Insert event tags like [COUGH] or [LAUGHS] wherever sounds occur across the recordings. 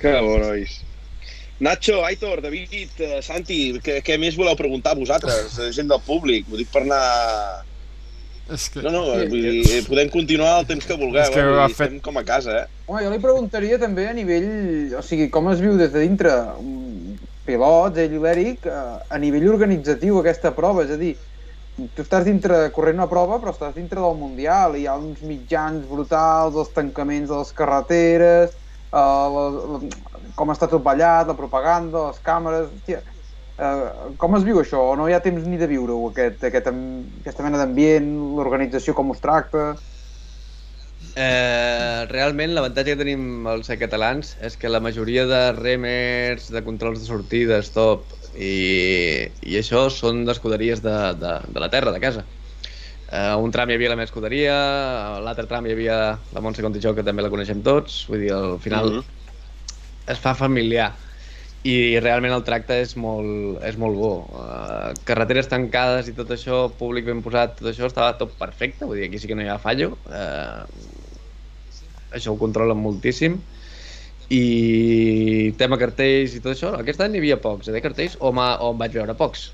Que bo, nois. Nacho, Aitor, David, eh, Santi, què, què més voleu preguntar vosaltres, eh, gent del públic? Ho dic per anar... És que... No, no, vull dir, eh, podem continuar el temps que vulgueu, És que eh? fet- Estem com a casa, eh? Home, jo li preguntaria també a nivell... O sigui, com es viu des de dintre un pilots, ell i l'Eric, eh, a nivell organitzatiu aquesta prova, és a dir, tu estàs dintre, corrent una prova, però estàs dintre del Mundial, i hi ha uns mitjans brutals, els tancaments de les carreteres, eh, la, la, com està tot ballat, la propaganda, les càmeres... Hòstia, eh, com es viu això? No hi ha temps ni de viure-ho, aquest, aquest, aquesta mena d'ambient, l'organització com us tracta? Eh, realment l'avantatge que tenim els catalans és que la majoria de remers, de controls de sortida, stop i, i això són d'escuderies de, de, de la terra, de casa. Eh, un tram hi havia la meva escuderia, a l'altre tram hi havia la Montse Contijó, que també la coneixem tots, vull dir, al final Mhm. es fa familiar i realment el tracte és molt, és molt bo. Uh, carreteres tancades i tot això, públic ben posat, tot això estava tot perfecte, vull dir, aquí sí que no hi ha fallo. Uh, això ho controlen moltíssim. I tema cartells i tot això, aquest any hi havia pocs, de cartells, o, ma, o en vaig veure pocs.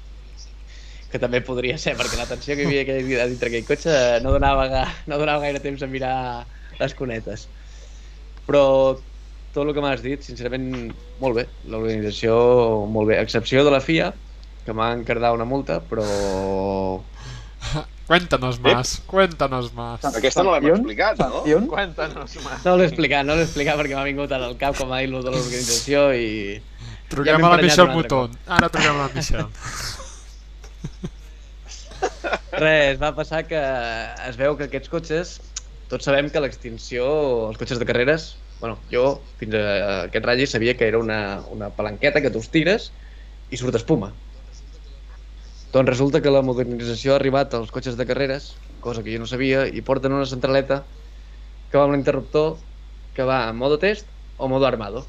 Que també podria ser, perquè l'atenció que hi havia aquell dia dintre aquell cotxe no donava, no donava gaire temps a mirar les cunetes. Però tot el que m'has dit, sincerament, molt bé. L'organització, molt bé. Excepció de la FIA, que m'ha encardat una multa, però... Cuéntanos más, cuéntanos más. Aquesta no l'hem explicat, no? Sancions? Cuéntanos más. No l'he explicat, no l'he explicat perquè m'ha vingut al cap com a dir-lo de l'organització i... Truquem m'he a la Michelle Mouton. Ara truquem a la Michelle. [LAUGHS] Res, va passar que es veu que aquests cotxes, tots sabem que l'extinció, els cotxes de carreres, bueno, jo fins a aquest ratll sabia que era una, una palanqueta que tu estires i surt espuma. Doncs resulta que la modernització ha arribat als cotxes de carreres, cosa que jo no sabia, i porten una centraleta que va amb l'interruptor que va en modo test o modo armado.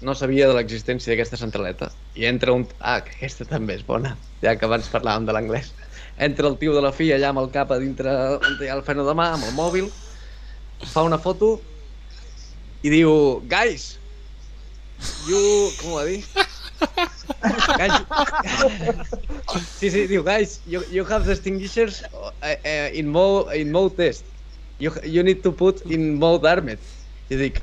No sabia de l'existència d'aquesta centraleta. I entra un... Ah, que aquesta també és bona, ja que abans parlàvem de l'anglès. Entra el tio de la FIA allà amb el cap a dintre on hi ha el freno de mà, amb el mòbil, fa una foto i diu, guys, you... com ho va dir? [LAUGHS] guys, [LAUGHS] sí, sí, diu, guys, you, you have the extinguishers uh, uh, in, mode, in mode test. You, you need to put in mode armed. I dic,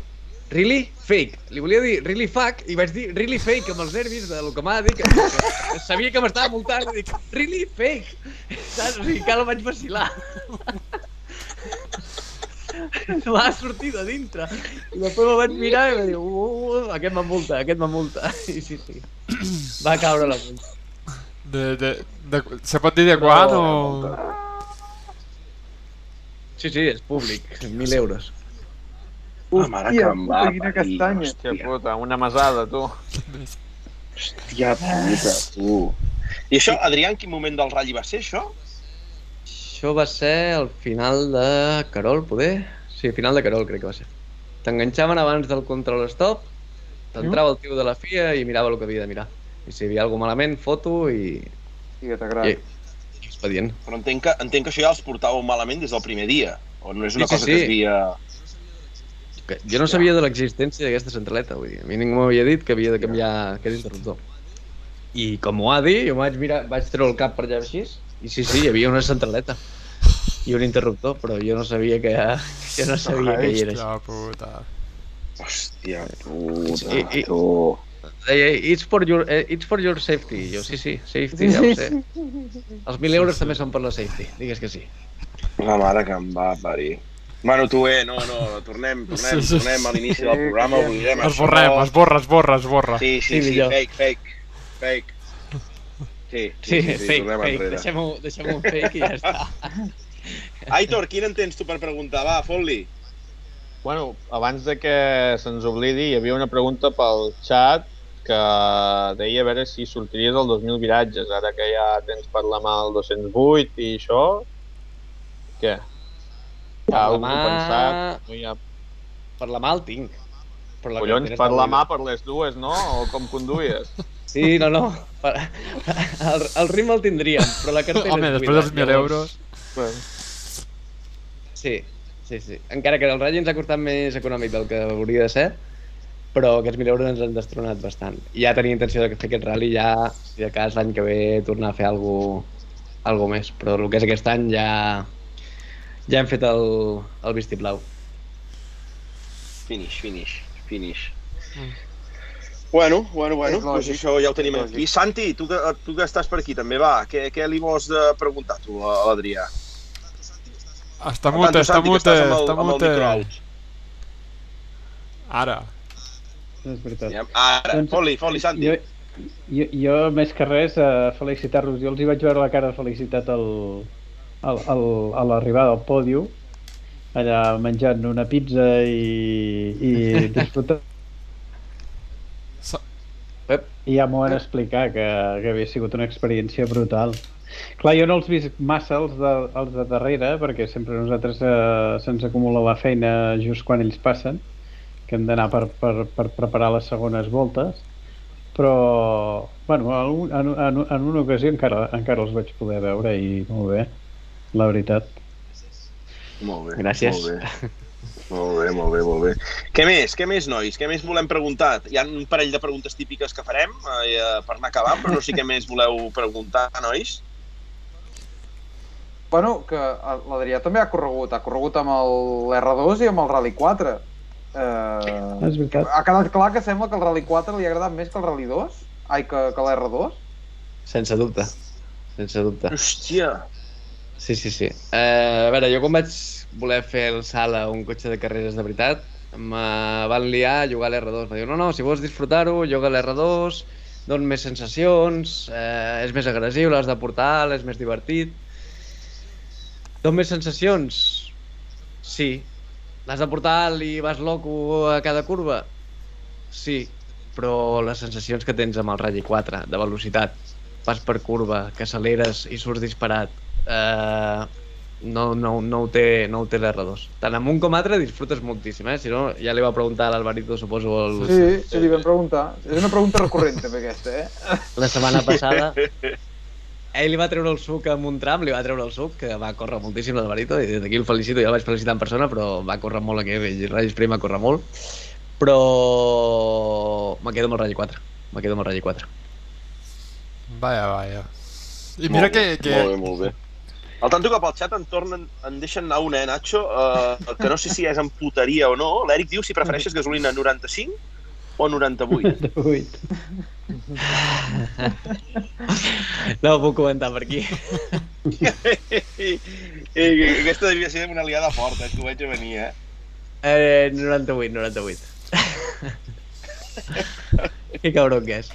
really? Fake. Li volia dir really fuck i vaig dir really fake amb els nervis del que m'ha de dir, que, que, sabia que m'estava multant i dic, really fake. Saps? O sigui, que vaig vacilar. [LAUGHS] Va sortir de dintre. I després me vaig mirar i va dir, uh, uh, aquest m'emulta, aquest m'emulta. [LAUGHS] I sí, sí. Va caure la multa. De, de, de, se pot dir de quan o...? Sí, sí, és públic, 1.000 euros. Ah, mare que em va quina castanya. Hòstia puta, una mesada, tu. Hòstia puta, tu. I això, Adrià, en quin moment del ratll va ser, això? Això va ser el final de Carol, poder? Sí, final de Carol crec que va ser. T'enganxaven abans del control stop, t'entrava el tio de la FIA i mirava el que havia de mirar. I si hi havia alguna malament, foto i, Sí, que t'agrada. i, i expedient. Però entenc que, entenc que això ja els portàveu malament des del primer dia. O no és una Sí, sí, cosa que sí. es dia... Que jo no sabia de l'existència d'aquesta centraleta, vull dir, a mi ningú m'havia dit que havia de canviar aquest interruptor. I com ho ha dit, jo vaig mirar, vaig treure el cap per allà així, i sí, sí, hi havia una centraleta i un interruptor, però jo no sabia que, jo no sabia que hi era. Hòstia puta. Hòstia puta, I- i- tu. Deia, it's for your, eh, it's for your safety. Jo, sí, sí, safety, ja ho sé. Els 1.000 euros també són per la safety, digues que sí. La mare que em va parir. Bueno, tu, eh, no, no, tornem, [LAUGHS] tornem, Sí, sí. tornem a l'inici del programa, oblidem Esborrem, esborra, esborra, esborra. Sí, sí, Sí, sí, fake, fake, fake. Sí, Sí, fake, tornem fake, enrere. deixem-ho deixem un fake i ja està. [LAUGHS] Aitor, quin en tens tu per preguntar? Va, fot-li. Bueno, abans de que se'ns oblidi, hi havia una pregunta pel chat que deia a veure si sortiries el 2.000 viratges, ara que ja tens per la mà el 208 i això. Què? Per la mà- pensat? No hi ha... Per la mà el tinc. Per la Collons, per la mà per les dues, no? O com conduïes? [LAUGHS] Sí, no, no. Per... [LAUGHS] El, el ritme el tindríem, però la cartera Home, és després dels 1.000 llavors- euros... Sí, sí, sí. Encara que el ratll ens ha costat més econòmic del que hauria de ser, però aquests 1.000 euros ens han destronat bastant. I ja tenia intenció de fer aquest rally ja, si de cas l'any que ve tornar a fer alguna algo més, però el que és aquest any ja ja hem fet el, el vistiplau. Finish, finish, finish. Bueno, bueno, bueno, És doncs això ja ho tenim aquí. lògic. Santi, tu que, tu que estàs per aquí també, va, què, què li vols de preguntar tu a a l'Adrià? Està tant, mute, tu, està Santi, mute, el, està el mute. out. Ara. És veritat. Ja, ara, Doncs- fot-li, fot-li, Santi. Jo, jo, jo, més que res, eh, felicitar-los. Jo els hi vaig veure la cara de felicitat al, al, al, a l'arribada al pòdio, allà menjant una pizza i, i [LAUGHS] disfrutant. Ep. I ja m'ho van explicar, que, que havia sigut una experiència brutal. Clar, jo no els vist massa, els de, els de darrere, perquè sempre a nosaltres eh, se'ns acumula la feina just quan ells passen, que hem d'anar per, per, per preparar les segones voltes, però, bueno, en, en, en, en una ocasió encara, encara els vaig poder veure i molt bé, la veritat. Molt bé. Gràcies. Molt bé. Molt bé, molt bé, molt bé. Què més? Què més, nois? Què més volem preguntar? Hi ha un parell de preguntes típiques que farem eh, per anar acabant, però no sé què [LAUGHS] més voleu preguntar, nois. Bueno, que l'Adrià també ha corregut, ha corregut amb l'R2 i amb el Rally 4. Eh, És veritat. ha quedat clar que sembla que el Rally 4 li ha agradat més que el Rally 2? Ai, que, que l'R2? Sense dubte. Sense dubte. Hòstia! Sí, sí, sí. Eh, a veure, jo quan vaig voler fer el salt a un cotxe de carreres de veritat, me van liar a jugar a l'R2. Va dir, no, no, si vols disfrutar-ho, juga a l'R2, don més sensacions, eh, és més agressiu, l'has de portar, és més divertit. Don més sensacions? Sí. L'has de portar i vas loco a cada curva? Sí. Però les sensacions que tens amb el Rally 4, de velocitat, vas per curva, que acceleres i surts disparat, eh, no, no, no ho té, no ho té l'R2. Tant amb un com altre disfrutes moltíssim, eh? Si no, ja li va preguntar a l'Alvarito, suposo, el, Sí, sí, li vam preguntar. És una pregunta recurrent, també, aquesta, eh? [LAUGHS] la setmana passada. Ell li va treure el suc amb un tram, li va treure el suc, que va córrer moltíssim l'Alvarito, i des d'aquí el felicito, ja el vaig felicitar en persona, però va córrer molt aquí, i Rallis Prima corre molt. Però me quedo amb el Rally 4. Me quedo amb el Rally 4. Vaja, vaja. I mira molt que, que Molt bé, molt bé. Al tanto que pel xat en tornen, en deixen anar una, eh, Nacho, uh, que no sé si és en puteria o no. L'Eric diu si prefereixes gasolina 95 o 98. 8. No ho puc comentar per aquí. I, [LAUGHS] i, aquesta devia ser una liada forta, eh, que ho veig a venir, eh? Eh, 98, 98. [LAUGHS] que cabron que és.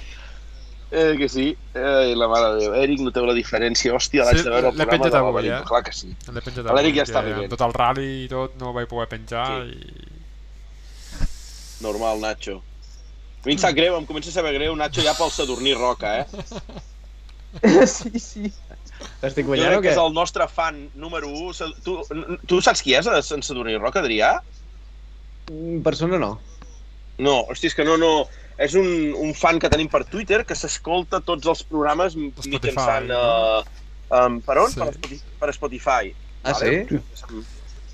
Eh, que sí. Eh, la mare de Déu. Eric, noteu la diferència. Hòstia, l'haig Sí, de veure el programa de l'Alvarito. eh? Clar que sí. L'Eric ja està que vivent. amb tot el rally i tot no ho vaig poder penjar Sí. i... Normal, Nacho. A mi em sap greu, em comença a saber greu, Nacho, ja pel Sadurní Roca, eh? [LAUGHS] sí, sí. Estic Jo guanyant crec o que què? és el nostre fan número 1. Tu, tu saps qui és en Sadurní Roca, Adrià? En persona no. No, hosti, és que no, no... És un, un fan que tenim per Twitter que s'escolta tots els programes Spotify, mitjançant... no? Uh, um, per on? Sí. Per, Spotify, per Spotify. Ah, sí?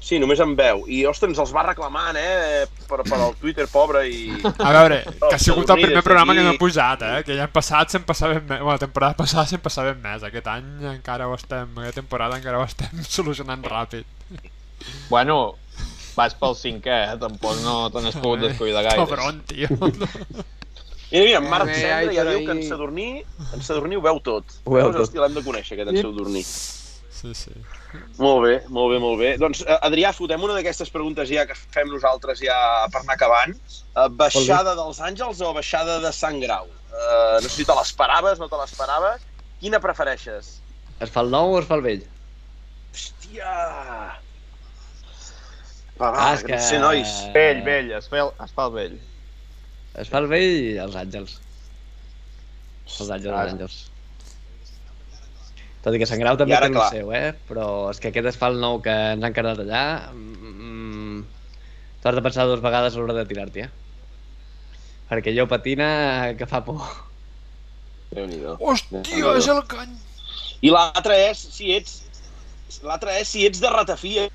Sí, només en veu. I, ostres, ens els va reclamant, eh? Per, per al Twitter, pobre, i... A veure, que ha sigut el primer programa que no he pujat, eh? Que l'any passat se'n passaven més... Bueno, la temporada passada se'n passaven més. Aquest any encara ho estem... Aquesta temporada encara ho estem [LAUGHS] solucionant ràpid. Bueno, vas pel cinquè, eh? Tampoc no te n'has pogut descuidar gaire. Cabron, tio. [LAUGHS] Mira, mira, en Marc Cendra ja Aitor, diu que en Sadurní, en Sadurní ho veu tot. Ho veu tot. Hòstia, l'hem de conèixer, aquest en. Sadurní. Sí, sí. Molt bé, molt bé, molt bé. Doncs, eh, Adrià, fotem una d'aquestes preguntes ja que fem nosaltres ja per anar acabant. Uh, baixada dels Àngels o baixada de Sant Grau? Uh, no sé si te l'esperaves, no te l'esperaves. Quina prefereixes? Es fa el nou o es fa el vell? Hòstia! Va, va, Ah, és que... sé, nois. Vell, vell, es fa, el, es fa el vell. Es fa el vell i els àngels. Els àngels, Ah. els àngels. Tot i que Sant Grau també té el clar. seu, eh? Però és que aquest es fa el nou que ens han quedat allà. Mm, T'ho has de pensar dues vegades a l'hora de tirar-t'hi, eh? Perquè allò patina que fa por. Déu-n'hi-do. Hòstia, és el cany! I l'altre és si ets... L'altre és si ets de ratafia.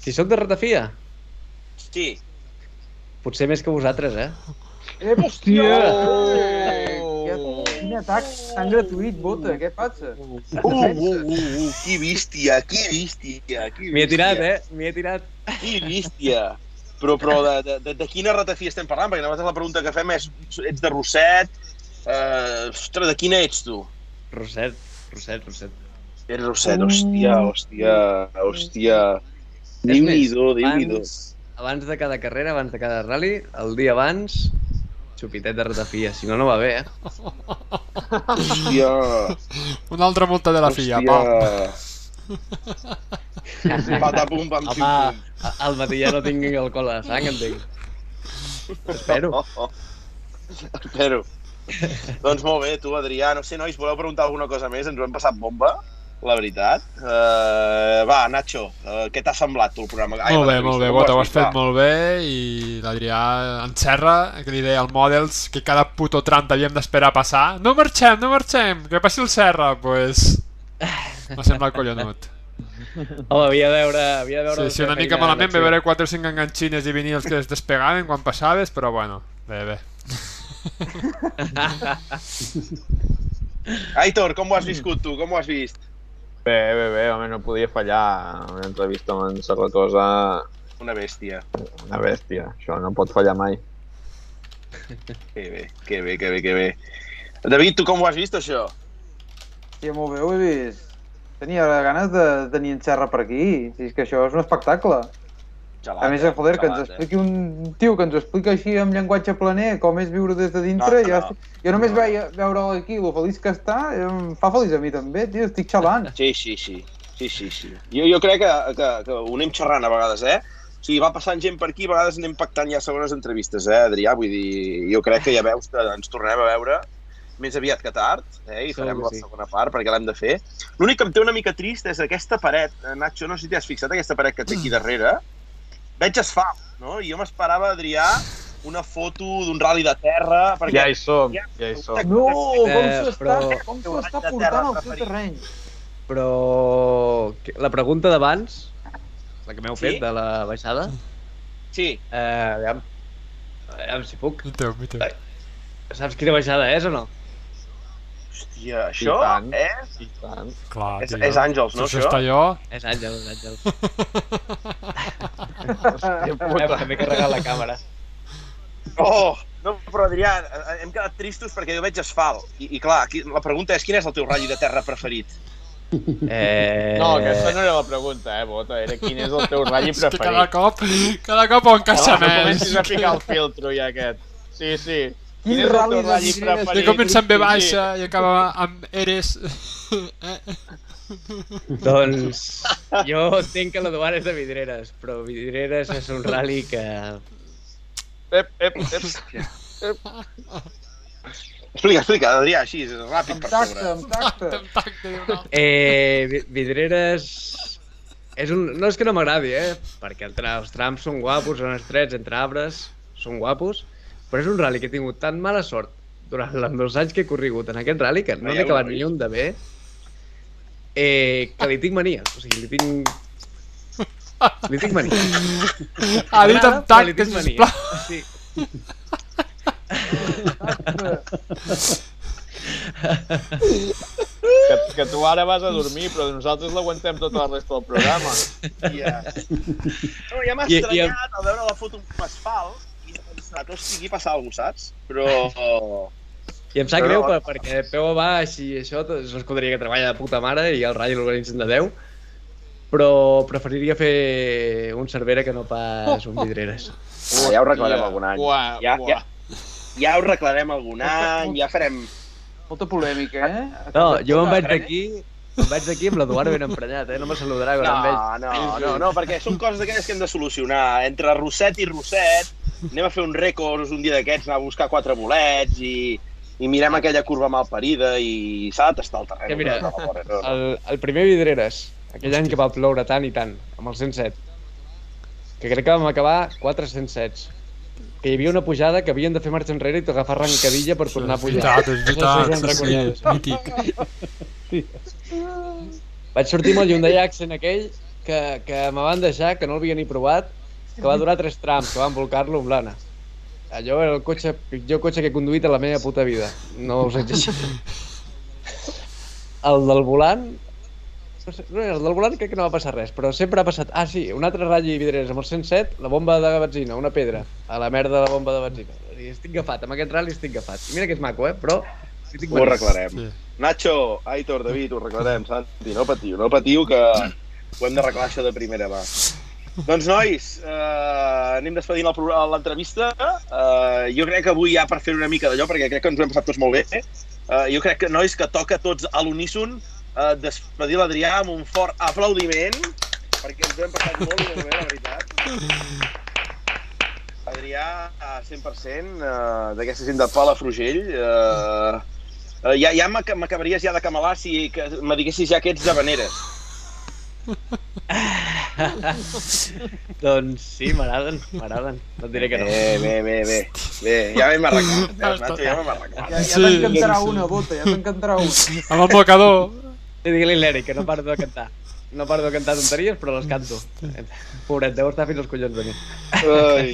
Si sóc de ratafia, Sí. Potser més que vosaltres, eh? Eh, Hòstia! Oh! Quin atac tan gratuït, Bota, què passa? Uh, uh, uh, uh, qui bístia, qui bístia, qui M'hi he tirat, bístia, eh? M'hi he tirat. Qui bístia. Però, però de, de, de, de quina ratafia estem parlant? Perquè nosaltres la pregunta que fem és, ets de Rosset? Uh, ostres, de quina ets tu? Roset, Roset, Roset. Ets Rosset, hòstia, hòstia, hòstia. Déu-n'hi-do, Déu-n'hi-do. abans, abans de cada carrera, abans de cada rally, el dia abans, xupitet de ratafia. Si no, no va bé, eh? Hòstia, [LAUGHS] Una altra multa de la filla, pam. [LAUGHS] Patapum, pam, Home, pum. al matí ja no tinc alcohol a la sang, entenc. Espero. Oh, oh. Espero. doncs molt bé, tu, Adrià. No sé, nois, voleu preguntar alguna cosa més? Ens ho hem passat bomba, la veritat. Uh, va, Nacho, uh, què t'ha semblat tu el programa? Ai, Molt bé, molt bé, Bota, ho has fet molt bé i l'Adrià encerra, que li deia al Models que cada puto tram t'havíem d'esperar passar. No marxem, no marxem, que passi el Serra, pues... M'ha semblat collonut. Home, havia de veure... Havia de veure Sí, sí, una mica malament veure 4 o 5 enganxines i vinils que es despegaven quan passaves, però bueno, bé, bé. Aitor, com ho has viscut tu? Com ho has vist? Bé, bé, bé, home, no podia fallar. Una entrevista amb en Serratosa, Una bèstia. una bèstia. Això no pot fallar mai. Que bé, que bé, que bé, que bé. David, tu com ho has vist, això? Hòstia, molt bé, ho he vist. Tenia ganes de tenir en Serra per aquí. Si és que això és un espectacle. Gelat, A més, eh? joder, que ens eh? expliqui un tio que ens explica així amb llenguatge planer, com és viure des de dintre, No, jo, no. jo només veia, veure'l aquí, lo feliç que està, em fa feliç a mi també, tio, estic xalant. Sí, sí, sí. Sí, sí, sí. Jo, jo crec que, que, que ho anem xerrant a vegades, eh? O sigui, va passant gent per aquí, a vegades anem pactant ja segones entrevistes, eh, Adrià? Vull dir, jo crec que ja veus que ens tornarem a veure més aviat que tard, eh? I farem que la sí. segona part, perquè l'hem de fer. L'únic que em té una mica trist és aquesta paret, eh, Nacho, no sé si t'has fixat, aquesta paret que té aquí darrere. Veig asfalt, no? I jo m'esperava, Adrià, una foto d'un rally de terra, perquè... Ja hi som, ja hi som. No, com Eh, s'ho està, però- com portant al seu terreny. Però la pregunta d'abans, la que m'heu Sí? fet de la baixada, Sí, eh, aviam, aviam si puc. Mi teu, mi teu. Saps quina baixada és o no? hòstia, això tant. és... I tant. Clar, És, és Àngels, no, Si això? està jo... És Àngel, és Àngel. [LAUGHS] Hòstia Eh, puta. també he carregat la càmera. Oh! No, però Adrià, eh, hem quedat tristos perquè jo veig asfalt. I, i clar, aquí, la pregunta és quin és el teu ratll de terra preferit? Eh... No, aquesta no era la pregunta, eh, Bota. Era quin és el teu ratll [LAUGHS] que cada preferit. cop, cada cop ho encaixa Home, no més. comencis a ficar el filtro ja aquest. Sí, sí. Quin Quin és el teu de ratll preferit? comença amb B baixa i acaba amb Eres... [LAUGHS] [LAUGHS] Doncs jo entenc que l'Eduard és de Vidreres, però Vidreres és un rally que... Ep, ep, ep. Explica, explica, Adrià, així, ràpid, per sobre. amb tacte. Amb tacte, no. Eh, Vi- Vidreres... És un... No és que no m'agradi, eh? Perquè el tra... els trams són guapos, són estrets, entre arbres, són guapos, però és un rally que he tingut tan mala sort durant els dos anys que he corregut en aquest rally que no n'he acabat ni un de bé, eh, que li tinc mania. O sigui, li tinc... Li tinc mania. [LAUGHS] Ha dit amb tacte, sisplau. Sí. Que, que tu ara vas a dormir, però nosaltres l'aguantem tota la resta del programa. Ja. No, ja m'ha estranyat al veure la foto amb asfalt i he pensat, hosti, aquí passa alguna cosa, saps? Però... I em sap No, greu no. per, perquè peu a baix i això és una escuderia que treballa de puta mare i el ratll l'organitzen de 10 però preferiria fer un Cervera que no pas un Vidreres. Ah, ja ho reclarem algun any. Uà, Ja, uà. ja, ja ho reclarem algun any, ja farem... Molta polèmica, eh? No, jo me'n vaig d'aquí em vaig d'aquí amb l'Eduard ben emprenyat, eh? No me saludarà quan em veig. No, no, no, no, perquè són coses d'aquelles que hem de solucionar. Entre Rosset i Rosset, anem a fer un rècords un dia d'aquests, anar a buscar quatre bolets i, i mirem aquella curva mal parida i s'ha de tastar el terreny. Que mira, No, no, no, no. El, el primer Vidreres, aquell any que va ploure tant i tant, amb el 107, que crec que vam acabar 407, que hi havia una pujada que havien de fer marxa enrere i t'agafar arrencadilla per tornar a És pujar. veritat, és No sé si veritat. us en Sí, recordeu. és mític. Vaig sortir amb el Hyundai Accent aquell que, que me van deixar, que no l'havia ni provat, que va durar tres trams, que van volcar-lo amb l'Anna. Allò era el cotxe, pitjor cotxe que he conduït a la meva puta vida. No us exagero. [LAUGHS] El del volant... No, el del volant crec que no va passar res, però sempre ha passat... Ah, sí, un altre ratll vidreres amb el 107, la bomba de benzina, una pedra, a la merda de la bomba de benzina. I estic agafat, amb aquest rally estic agafat. I mira que és maco, eh? Però... estic Ho arreglarem. Sí. Nacho, Aitor, David, ho arreglarem, Santi, no patiu, no patiu, que ho hem d'arreglar això de primera mà. Doncs, nois, eh, anem despedint l'entrevista. Eh, jo crec que avui ja per fer una mica d'allò, perquè crec que ens ho hem passat tots molt bé, eh, jo crec que, nois, que toca tots a l'uníson eh, despedir l'Adrià amb un fort aplaudiment, perquè ens ho hem passat molt, molt bé, la veritat. Adrià, a 100%, eh, d'aquesta gent de Palafrugell, eh, eh, ja, ja m'ac- m'acabaries ja de camelar si que me diguessis ja que ets de Veneres. [LAUGHS] Doncs sí, m'agraden, m'agraden. No et diré que no. Bé, bé, bé, bé. Bé, ja m'hem arreglat, veus, Nacho, ja m'hem arreglat. Ja, ja Sí, t'encantarà sí, sí. una, Bota, ja t'encantarà una. Amb el mocador. Sí, digue-li a l'Eric, que no paro de cantar. No paro de cantar tonteries, però les canto. Pobret, deu estar fins als collons de mi. Ai.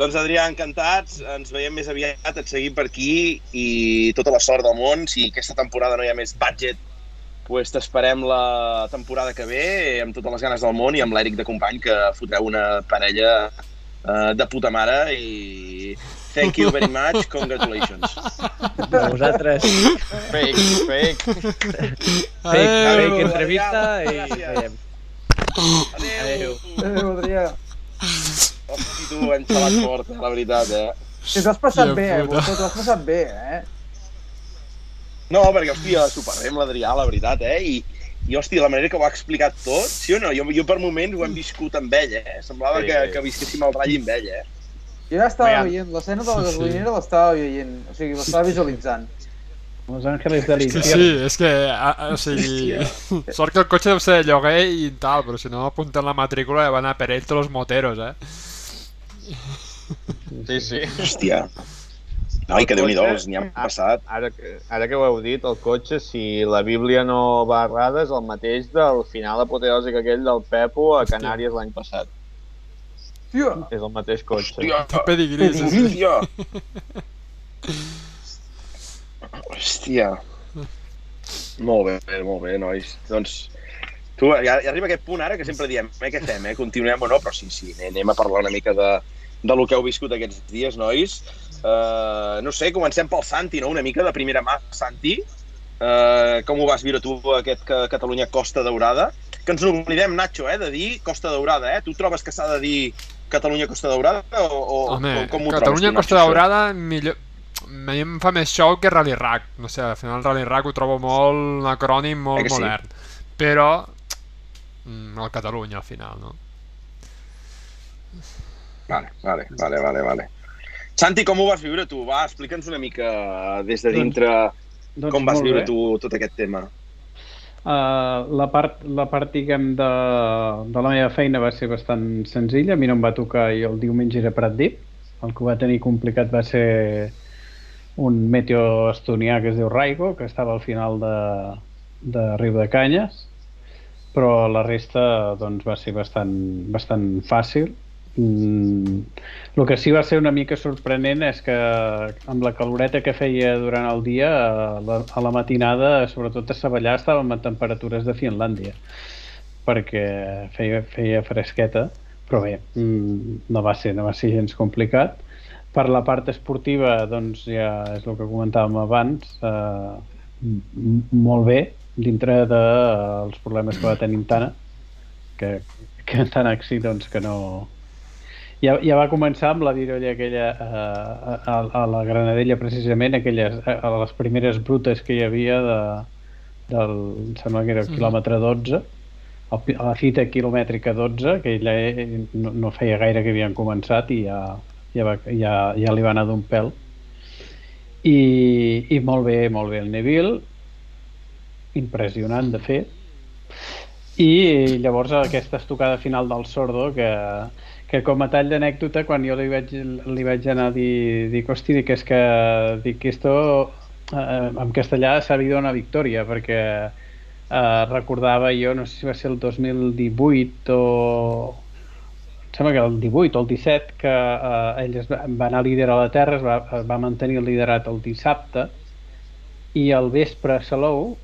Doncs Adrià, encantats, ens veiem més aviat, et seguim per aquí i tota la sort del món. Si aquesta temporada no hi ha més budget, pues t'esperem la temporada que ve amb totes les ganes del món i amb l'Eric de company que fotreu una parella uh, de puta mare i thank you very much, congratulations. [LAUGHS] A vosaltres, Fake, fake. fake, Adéu. fake entrevista i Gràcies. veiem. Adéu! Adéu, Adrià. Hosti, tu, hem xalat fort, eh, la veritat, eh? Si t'ho has passat bé, eh, puta. T'ho has passat bé, eh? No, perquè, hòstia, s'ho parlem l'Adrià, la veritat, eh? I, i, hòstia, la manera que ho ha explicat tot, sí o no? Jo, jo per moments ho hem viscut amb ell, eh? Semblava Sí. que, que visquéssim el ratll amb ell, eh? Jo ja estava Veiem. veient, l'escena de la Sí, sí. gasolinera l'estava veient, o sigui, l'estava visualitzant. Los Ángeles de Sí, l'Infierno. sí, és que, a, a, o sigui, [LAUGHS] sort que el cotxe deu ser de lloguer i tal, però si no apunten la matrícula ja van a per ell tots els moteros, eh? Sí, sí. Hòstia. Ai, que déu-n'hi-do, n'hi han passat. Ara que, ara que ho heu dit, el cotxe, si la Bíblia no va errada, és el mateix del final apoteòsic aquell del Pepo a Canàries l'any passat. Tio, És el mateix cotxe. Hòstia, Té pedigrí, sí, sí. hòstia. Hòstia. Molt bé, molt bé, nois. Doncs, tu, ja, ja arriba aquest punt ara que sempre diem, eh, què fem, eh? Continuem o no? Però sí, sí, anem a parlar una mica de, de lo que heu viscut aquests dies, nois. Uh, no sé, comencem pel Santi, no? Una mica de primera mà, Santi. Uh, com ho vas viure tu, aquest que Catalunya Costa Daurada? Que ens n'oblidem, Nacho, eh, de dir Costa Daurada, eh? Tu trobes que s'ha de dir Catalunya Costa Daurada o, o Home, com, com ho Catalunya trobes tu, Costa Nacho, això? Daurada, millor... A mi em fa més show que Rally Rack. No sé, al final Rally Rack ho trobo molt un acrònim molt Eh sí? modern. Però mm, el Catalunya al final, no? Vale, vale, vale, vale, vale. Santi, com ho vas viure tu? Va, explica'ns una mica des de dintre Doncs com vas viure bé. tu tot aquest tema. Uh, la part, la part diguem, de, de la meva feina va ser bastant senzilla. A mi no em va tocar, jo el diumenge era Pratdip. El que va tenir complicat va ser un meteo estonià que es diu Raigo, que estava al final de, de Riu de Canyes, però la resta doncs, va ser bastant, bastant fàcil. Mm, el que sí va ser una mica sorprenent és que amb la caloreta que feia durant el dia, a la, a la matinada, sobretot a Savallà, estàvem a temperatures de Finlàndia, perquè feia, feia fresqueta, però bé, mm, no va ser, no va ser gens complicat. Per la part esportiva, doncs ja és el que comentàvem abans, eh, molt bé, dintre dels de, els problemes que va tenir Tana, que, que tan sí, doncs, que no... Ja, ja va començar amb la virolla aquella eh, a, a la Granadella, precisament, aquelles, a, a les primeres brutes que hi havia de, del, em sembla que era el Mhm. quilòmetre 12, el pi- a la fita quilomètrica 12, que ella eh, no, no feia gaire que havien començat i ja, ja, va, ja, ja li va anar d'un pèl. I, I molt bé, molt bé el Neville, impressionant de fet. I llavors aquesta estocada final del Sordo, que, que com a tall d'anècdota, quan jo li vaig, li vaig anar a dir, dic, hosti, dic, és que, dic, esto eh, en castellà s'ha habido una victòria, perquè eh, recordava jo, no sé si va ser el 2018 o em sembla que el 18 o el 17, que eh, ell es va, va anar líder a la Terra, es va, va mantenir el liderat el dissabte, i al vespre a Salou,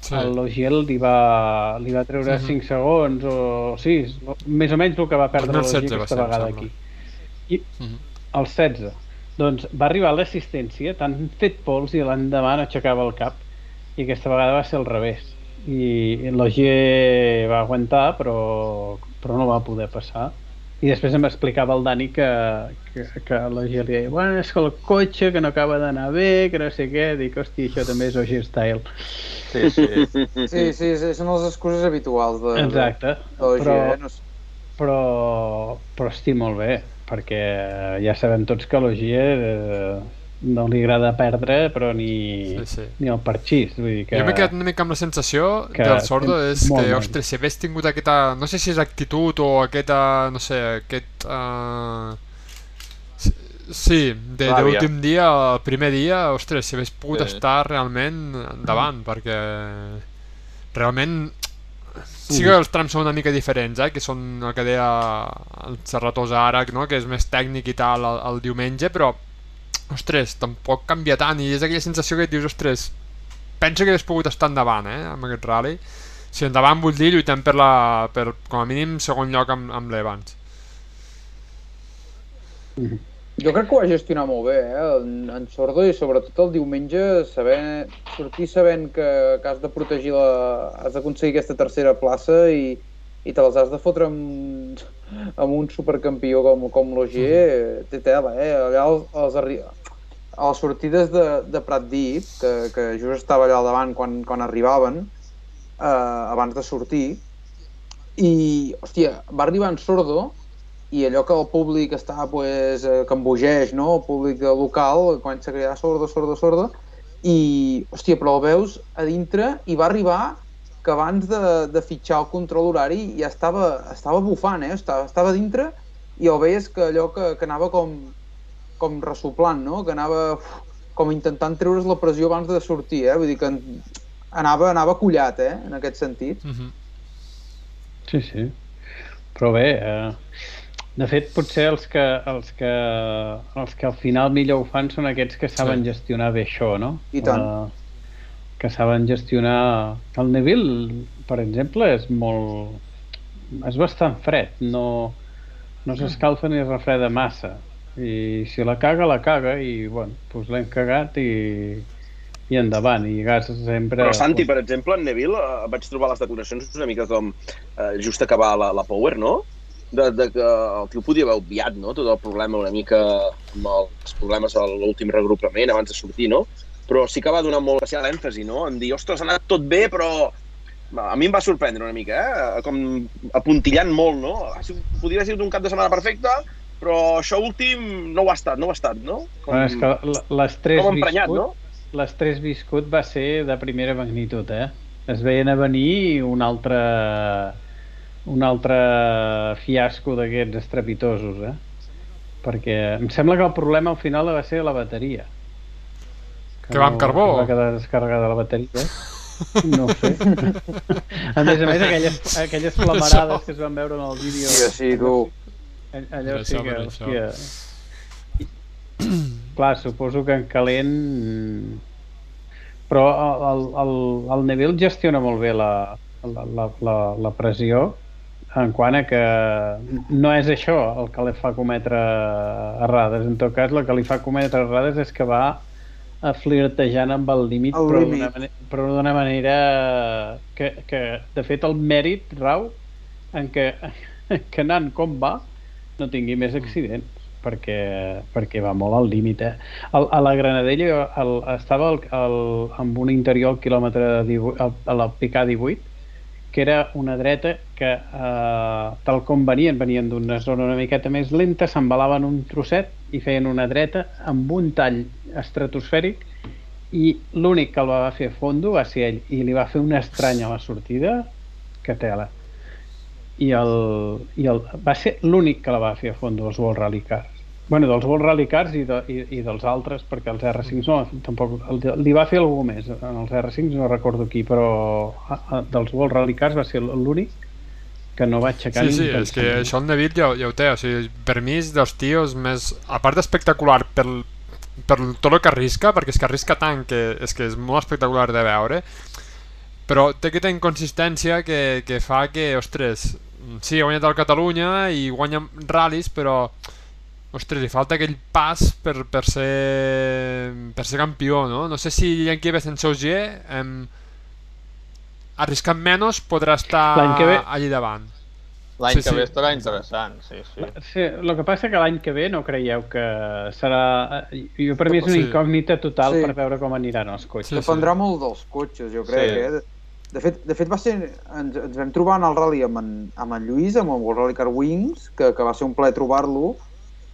Sí. el Logiel li va, li va treure Mhm. 5 segons o 6, més o menys el que va perdre el 2016 Logiel va aquesta ser, em vegada aquí. I Mhm. el 16. Doncs va arribar l'assistència, t'han fet pols i l'endemà no aixecava el cap. I aquesta vegada va ser al revés. I l'OG va aguantar, però, però no va poder passar. I després em explicava el Dani que, que, que l'OG li deia bueno, és que el cotxe que no acaba d'anar bé, que no sé què. Dic, hòstia, això també és OG Style. Sí, sí. Sí, sí, sí, són les excuses habituals de, Exacte. de, de Però, eh? no sé. però, però estic molt bé, perquè ja sabem tots que l'Ogier eh, no li agrada perdre, però ni, Sí, sí. ni el parxís. Vull dir que... Jo m'he quedat una mica amb la sensació que del Sordo és que, mal. ostres, si hagués tingut aquesta... No sé si és actitud o aquesta... No sé, aquest... Uh... Sí, de, de l'últim dia, el primer dia, ostres, si hagués pogut Sí. estar realment endavant, perquè realment sí que els trams són una mica diferents, eh? que són el que deia el Serratosa ara, no? que és més tècnic i tal el, el diumenge, però ostres, tampoc canvia tant i és aquella sensació que et dius, ostres, penso que hagués pogut estar endavant eh, amb aquest rally si endavant vull dir lluitant per, la, per com a mínim segon lloc amb, amb l'Evans Jo crec que ho va gestionar molt bé, eh? En, en Sordo i sobretot el diumenge saber, sortir sabent que, que has de protegir la... has d'aconseguir aquesta tercera plaça i, i te les has de fotre amb, amb un supercampió com, com l'Ogier, té tela, eh? Allà els, els. A les sortides de, de Pratdip, que, que just estava allà al davant quan, quan arribaven, eh, abans de sortir, i, hòstia, va arribar en Sordo i allò que el públic està pues, eh, que embogeix, no? el públic local comença a cridar sordo, sordo, sordo i, hòstia, però el veus a dintre i va arribar que abans de, de fitxar el control horari ja estava, estava bufant, eh? estava, estava dintre i el veies que allò que, que anava com, com ressoplant, no? que anava uf, com intentant treure's la pressió abans de sortir, eh? vull dir que en- anava, anava collat eh? en aquest sentit. mm -hmm. Sí, sí. Però bé, eh, de fet, potser els que, els, que, els que al final millor ho fan són aquests que saben Sí. gestionar bé això, no? I tant. Eh, que saben gestionar... El Neville, per exemple, és molt... és bastant fred, no, no s'escalfa ni es refreda massa. I si la caga, la caga, i bueno, doncs l'hem cagat i, i endavant, i gas sempre... Però Santi, per exemple, en Neville, eh, vaig trobar les declaracions una mica com eh, just acabar la, la Power, no? De, de que el tio podia haver obviat no? tot el problema una mica amb els problemes a l'últim regrupament abans de sortir, no? Però sí que va donar molt especial èmfasi, no? En dir, ostres, ha anat tot bé, però a mi em va sorprendre una mica, eh? Com apuntillant molt, no? Podria haver sigut un cap de setmana perfecte, però això últim no ho ha estat, no ho ha estat, no? Com, Bueno, és que l'estrès com emprenyat, viscut, no? l'estrès viscut va ser de primera magnitud, eh? Es veien a venir un altre un altre fiasco d'aquests estrepitosos, eh? Perquè em sembla que el problema al final va ser la bateria. Que va amb carbó? que Va quedar descarregada la bateria. No ho sé. [LAUGHS] a més a més, aquelles, aquelles flamarades que es van veure en el vídeo... Sí, sí, tu. All- Allò sí que, hòstia... Clar, suposo que en calent... Però el, el, el Neville gestiona molt bé la, la, la, la, la pressió en quant a que no és això el que li fa cometre errades. En tot cas, el que li fa cometre errades és que va a flirtejant amb el límit, El però d'una manera, però d'una manera que, que, de fet, el mèrit rau en que, [LAUGHS] que anant com va no tingui més accidents perquè, perquè va molt al límit eh? el, a la Granadella el, estava el, el, amb un interior al quilòmetre 18, al, a la picar 18 que era una dreta que eh, tal com venien, venien d'una zona una miqueta més lenta, s'embalaven un trosset i feien una dreta amb un tall estratosfèric i l'únic que el va fer a fondo va ser ell i li va fer una estranya a la sortida que tela i, el, i el, va ser l'únic que la va fer a fondo els World Rally Cars. Bueno, dels World Rally Cars i, de, i, i dels altres perquè els R5 no, tampoc el, li va fer algú més en els R5 no recordo qui però a, a, dels World Rally Cars va ser l'únic que no va aixecar Sí, sí, és que això el Neville ja, ja ho té, o sigui, per mi és dels tios més... A part d'espectacular per, per tot el que arrisca, perquè és que arrisca tant que és que és molt espectacular de veure, però té aquesta inconsistència que, que fa que, ostres, sí, ha guanyat el Catalunya i guanya ral·lis, però ostres, li falta aquell pas per, per, ser, per ser campió, no? No sé si Yankee en Sauger em, arriscant menys podrà estar que ve- allí davant. L'any Sí, que sí. ve estarà interessant, sí, sí. Sí, el que passa que l'any que ve no creieu que serà... Jo per mi és una incògnita total Sí. per veure com aniran els cotxes. Sí, Dependrà molt dels cotxes, jo crec. Sí. Eh? De- fet, de fet va ser, ens, ens vam trobar en el rally amb en, amb en Lluís, amb el World Rally Car Wings, que, que va ser un plaer trobar-lo,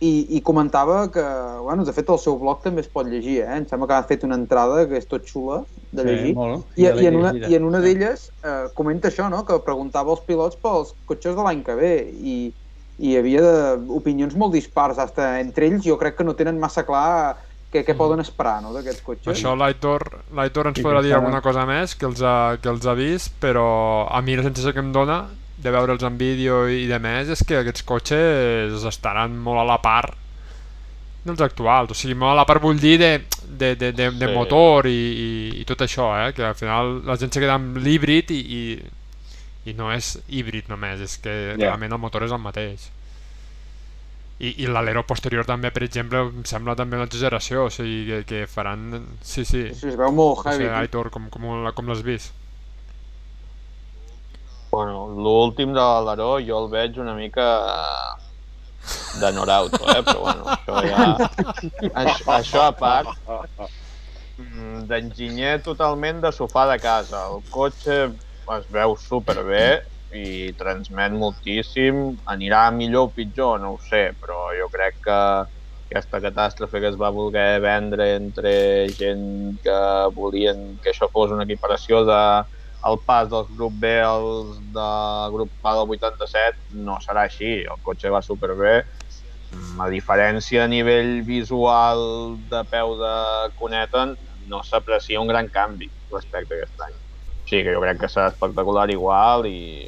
i, i comentava que, bueno, de fet el seu blog també es pot llegir, eh? em sembla que ha fet una entrada que és tot xula de llegir, molt. I, Ja i, en una, i en una d'elles eh, comenta això, no? que preguntava als pilots pels cotxes de l'any que ve i, i hi havia de, opinions molt dispars, hasta entre ells jo crec que no tenen massa clar què, què poden esperar no? d'aquests cotxes. Això l'Aitor l'Aitor ens Sí, podrà dir està- alguna cosa més que els, ha, que els ha vist, però a mi la sensació que em dona de veure'ls en vídeo i de més és que aquests cotxes estaran molt a la part dels actuals, o sigui, molt a la part vull dir de, de, de, de, de Sí. motor i, i, i tot això, eh? que al final la gent se queda amb l'híbrid i, i, i no és híbrid només, és que Ja. realment el motor és el mateix. I, i l'alero posterior també, per exemple, em sembla també una exageració, o sigui, que, que faran... Sí, sí, Sí, es veu molt no sé, heavy. Aitor, com, com, com l'has vist? Bueno, l'últim de l'Aleró jo el veig una mica eh, de Norauto, eh? però bueno, això ja... [LAUGHS] Això, això a part, mm, d'enginyer totalment de sofà de casa. El cotxe es veu superbé i transmet moltíssim. Anirà millor o pitjor, no ho sé, però jo crec que aquesta catàstrofe que es va voler vendre entre gent que volien que això fos una equiparació de el pas dels grup B als de grup A del 87 no serà així, el cotxe va superbé Mm, a diferència a nivell visual de peu de cuneta no s'aprecia un gran canvi respecte a aquest any o sigui que jo crec que serà espectacular igual i,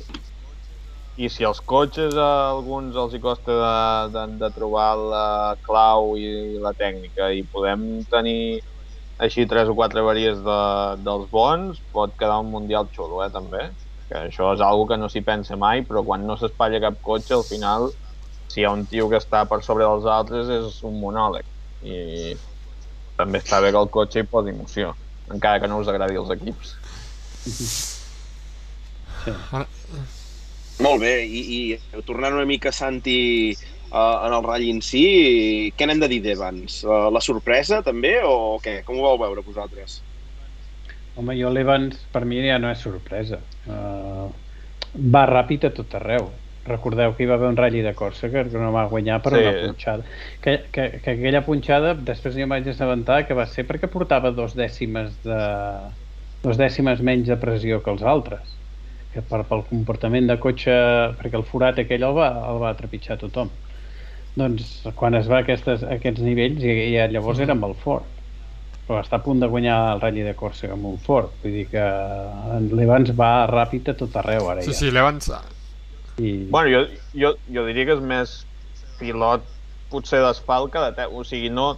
i si els cotxes a alguns els hi costa de, de, de trobar la clau i la tècnica i podem tenir així tres o quatre varies de, dels bons, pot quedar un mundial xulo, eh, també. Que això és algo que no s'hi pensa mai, però quan no s'espatlla cap cotxe, al final, si hi ha un tio que està per sobre dels altres, és un monòleg. I també està bé que el cotxe hi posi emoció, encara que no us agradi els equips. Molt bé, i, i tornant una mica, Santi, uh, en el ratll en si, què n'hem de dir d'Evans? Uh, la sorpresa, també, o què? Com ho vau veure vosaltres? Home, jo l'Evans per mi ja no és sorpresa. Uh, va ràpid a tot arreu. Recordeu que hi va haver un ratll de Còrsega que no va guanyar per Sí. una punxada. Que, que, que aquella punxada, després jo em vaig assabentar que va ser perquè portava dos dècimes de dos dècimes menys de pressió que els altres que per, pel comportament de cotxe perquè el forat aquell el va, el va trepitjar tothom doncs quan es va a aquestes, a aquests nivells i, i llavors era amb el Ford però està a punt de guanyar el Rally de Còrsega amb un Ford vull dir que l'Evans va ràpid a tot arreu ara Sí, ja sí, l'Evans... I... Bueno, jo, jo, jo diria que és més pilot potser d'asfalt que de terra. O sigui, no,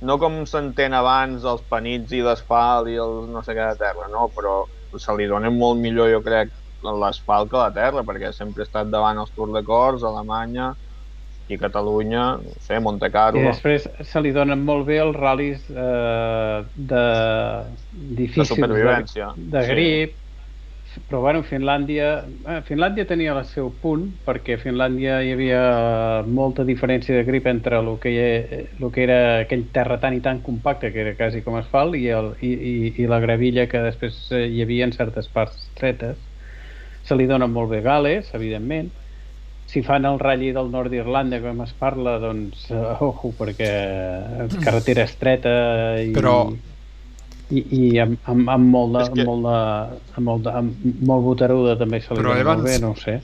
no com s'entén abans els panits i d'asfalt i els no sé què de terra, no? Però se li dona molt millor, jo crec, l'asfalt que la terra, perquè sempre ha estat davant els Tours de Corts, Alemanya i Catalunya, no sé, Monte I Carlo. després se li donen molt bé els ral·lis eh, de De difícils supervivència. de, de sí. grip però bueno, Finlàndia eh, Finlàndia tenia el seu punt perquè a Finlàndia hi havia molta diferència de grip entre el que, hi- el que era aquell terra tan i tan compacte que era quasi com asfalt i, el, i, i, i la gravilla que després eh, hi havia en certes parts estretes se li dona molt bé Gales, evidentment si fan el ratll del nord d'Irlanda com es parla, doncs uh, ojo, perquè carretera estreta i, Però- i, i amb, amb, amb molt de, que- amb molt de, amb molt, de, amb molt boteruda també se li Però Evans- molt bé, no ho sé.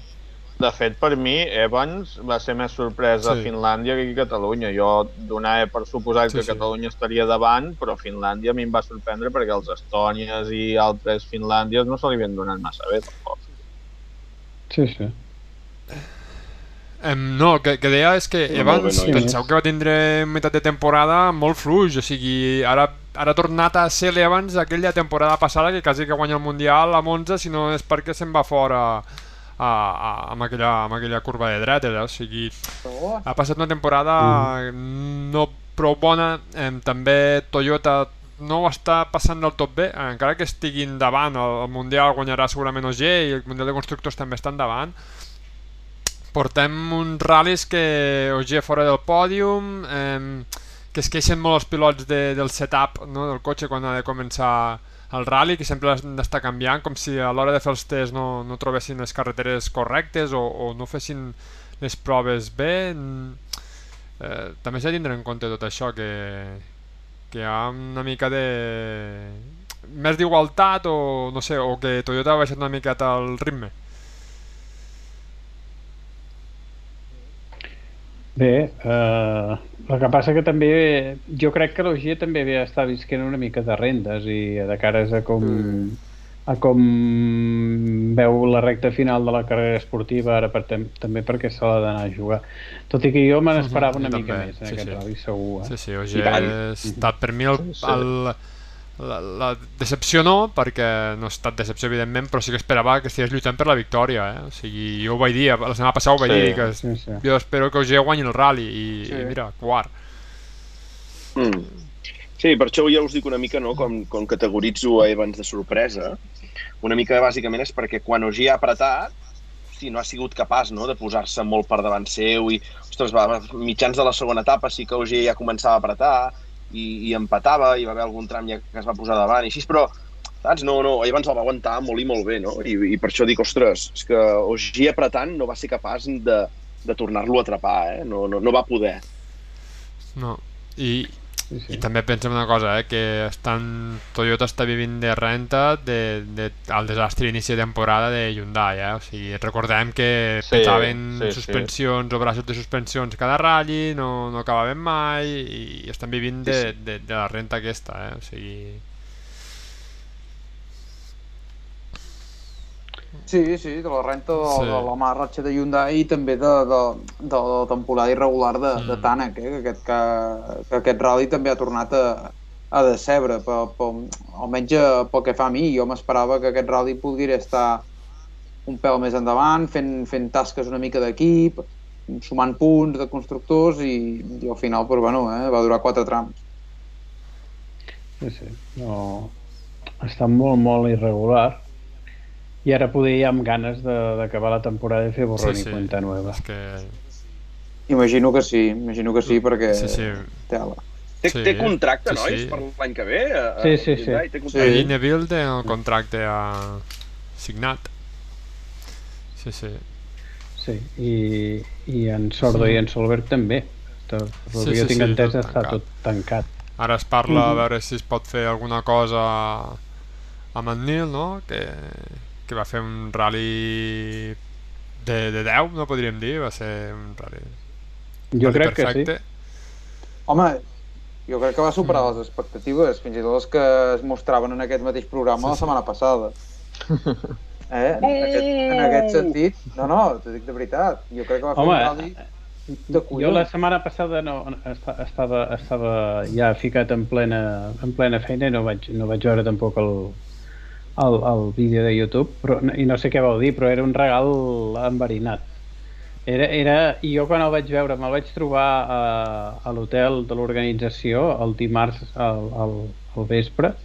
De fet, per mi, Evans va ser més sorpresa Sí. a Finlàndia que aquí a Catalunya. Jo donava per suposat Sí, que sí. Catalunya estaria davant, però Finlàndia a mi em va sorprendre perquè els Estònies i altres Finlàndies no se li havien donat massa bé, tampoc. Sí, sí. Em, no, que, que deia és que Sí, Evans, molt bé, nois. penseu que va tindre meitat de temporada molt fluix, o sigui, ara, ara ha tornat a ser l'Evans aquella temporada passada que quasi que guanya el Mundial amb 11, si no és perquè se'n va fora a, a, amb, aquella, amb aquella curva de dretes, eh? o sigui, Oh, ha passat una temporada no prou bona, eh, també Toyota no ho està passant del tot bé, encara que estiguin davant, el, el Mundial guanyarà segurament OG i el Mundial de Constructors també estan davant, portem uns ral·lis que OG fora del pòdium, eh, que es queixen molt els pilots de, del setup no, del cotxe quan ha de començar el rally, que sempre han d'estar canviant, com si a l'hora de fer els tests no, no trobessin les carreteres correctes o, o no fessin les proves bé. Mm, Eh, també s'ha de tindre en compte tot això, que, que hi ha una mica de... més d'igualtat o no sé, o que Toyota ha baixat una miqueta el ritme. Bé, eh, el que passa que també jo crec que l'OG també havia estar visquent una mica de rendes i de cares a com mm. A com veu la recta final de la carrera esportiva ara per, tem també perquè se l'ha d'anar a jugar tot i que jo me n'esperava una jo mica també, més en sí, aquest sí. rally segur eh? Sí, sí, OG I tant. ha estat per mi el, Sí, sí. el, la, la decepció no, perquè no ha estat decepció evidentment, però sí que esperava que estigués lluitant per la victòria, eh? O sigui, jo ho vaig dir, la setmana passada ho vaig Sí. dir, que sí, sí. jo espero que OG guanyi el rally i, Sí. i mira, quart. Mm. Sí, per això ja us dic una mica, no?, com, com categoritzo a Evans de sorpresa. Una mica, bàsicament, és perquè quan OG ha apretat, hosti, no ha sigut capaç no, de posar-se molt per davant seu i, ostres, va, mitjans de la segona etapa sí que OG ja començava a apretar i, i empatava, i va haver algun tram ja que es va posar davant i així, però saps? No, no, Evans el va aguantar molt i molt bé, no? I, i per això dic, ostres, és que OG apretant no va ser capaç de, de tornar-lo a atrapar, eh? No, no, no va poder. No. I, sí, sí. I també pensem una cosa, eh, que estan, Toyota està vivint de renta de, de, al desastre d'inici de temporada de Hyundai, eh? o sigui, recordem que Sí, petaven sí, sí. suspensions o braços de suspensions cada ratll, no, no acabaven mai i estan vivint de, de, de la renta aquesta, eh? o sigui... Sí, sí, de la renta de, Sí. de la marratxa de Hyundai i també de, de, de la temporada irregular de, mm. de. Tanak, eh? que, aquest, que, que aquest rally també ha tornat a, a decebre, per, per, almenys eh, pel que fa a mi. Jo m'esperava que aquest rally podria estar un pèl més endavant, fent, fent tasques una mica d'equip, sumant punts de constructors i, i al final però, bueno, eh, va durar quatre trams. Sí, sí. No... Està molt, molt irregular. I ara poder amb ganes de- d'acabar la temporada i fer borrón Sí, i sí. cuenta nueva. És que... Imagino que sí, imagino que sí, perquè... Sí, sí. Tela. Té, Sí, té contracte, sí, nois, sí. per l'any que ve? A, Sí, sí, sí. Té Sí. contracte? Sí. I Neville té el contracte a... signat. Sí, sí. Sí, i, i en Sordo Sí. i en Solberg també. Tot, el Sí, que jo sí, tinc sí, entès tot està tancat. tot tancat. Ara es parla a Mhm. veure si es pot fer alguna cosa amb en Neil, no? Que, que va fer un rally de, de 10, no podríem dir, va ser un rally, Jo rally crec que perfecte. sí. Home, jo crec que va superar Mm. les expectatives, fins i tot les que es mostraven en aquest mateix programa Sí, la sí. setmana passada. [LAUGHS] Eh? En, aquest, en aquest sentit, no, no, t'ho dic de veritat. Jo crec que va fer Home, un rally de Jo la setmana passada no, esta- estava, estava ja ficat en plena, en plena feina i no vaig, no vaig veure tampoc el, el, el vídeo de YouTube però, i no sé què vau dir, però era un regal enverinat. Era, era, I jo quan el vaig veure me'l vaig trobar a, a l'hotel de l'organització el dimarts al, al, al vespre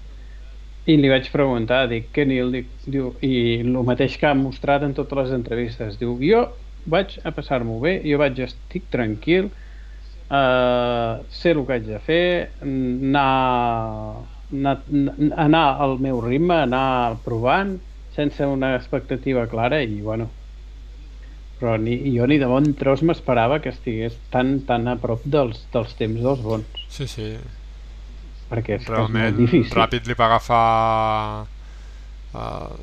i li vaig preguntar, dic, què Nil? Dic, diu, I el mateix que ha mostrat en totes les entrevistes. Diu, jo vaig a passar-m'ho bé, jo vaig estic tranquil, uh, sé el que haig de fer, anar, anar, al meu ritme, anar provant, sense una expectativa clara i, bueno, però ni, jo ni de bon tros m'esperava que estigués tan, tan a prop dels, dels temps dels bons, Sí, sí. perquè és, que és Realment molt difícil. ràpid li va agafar... Uh,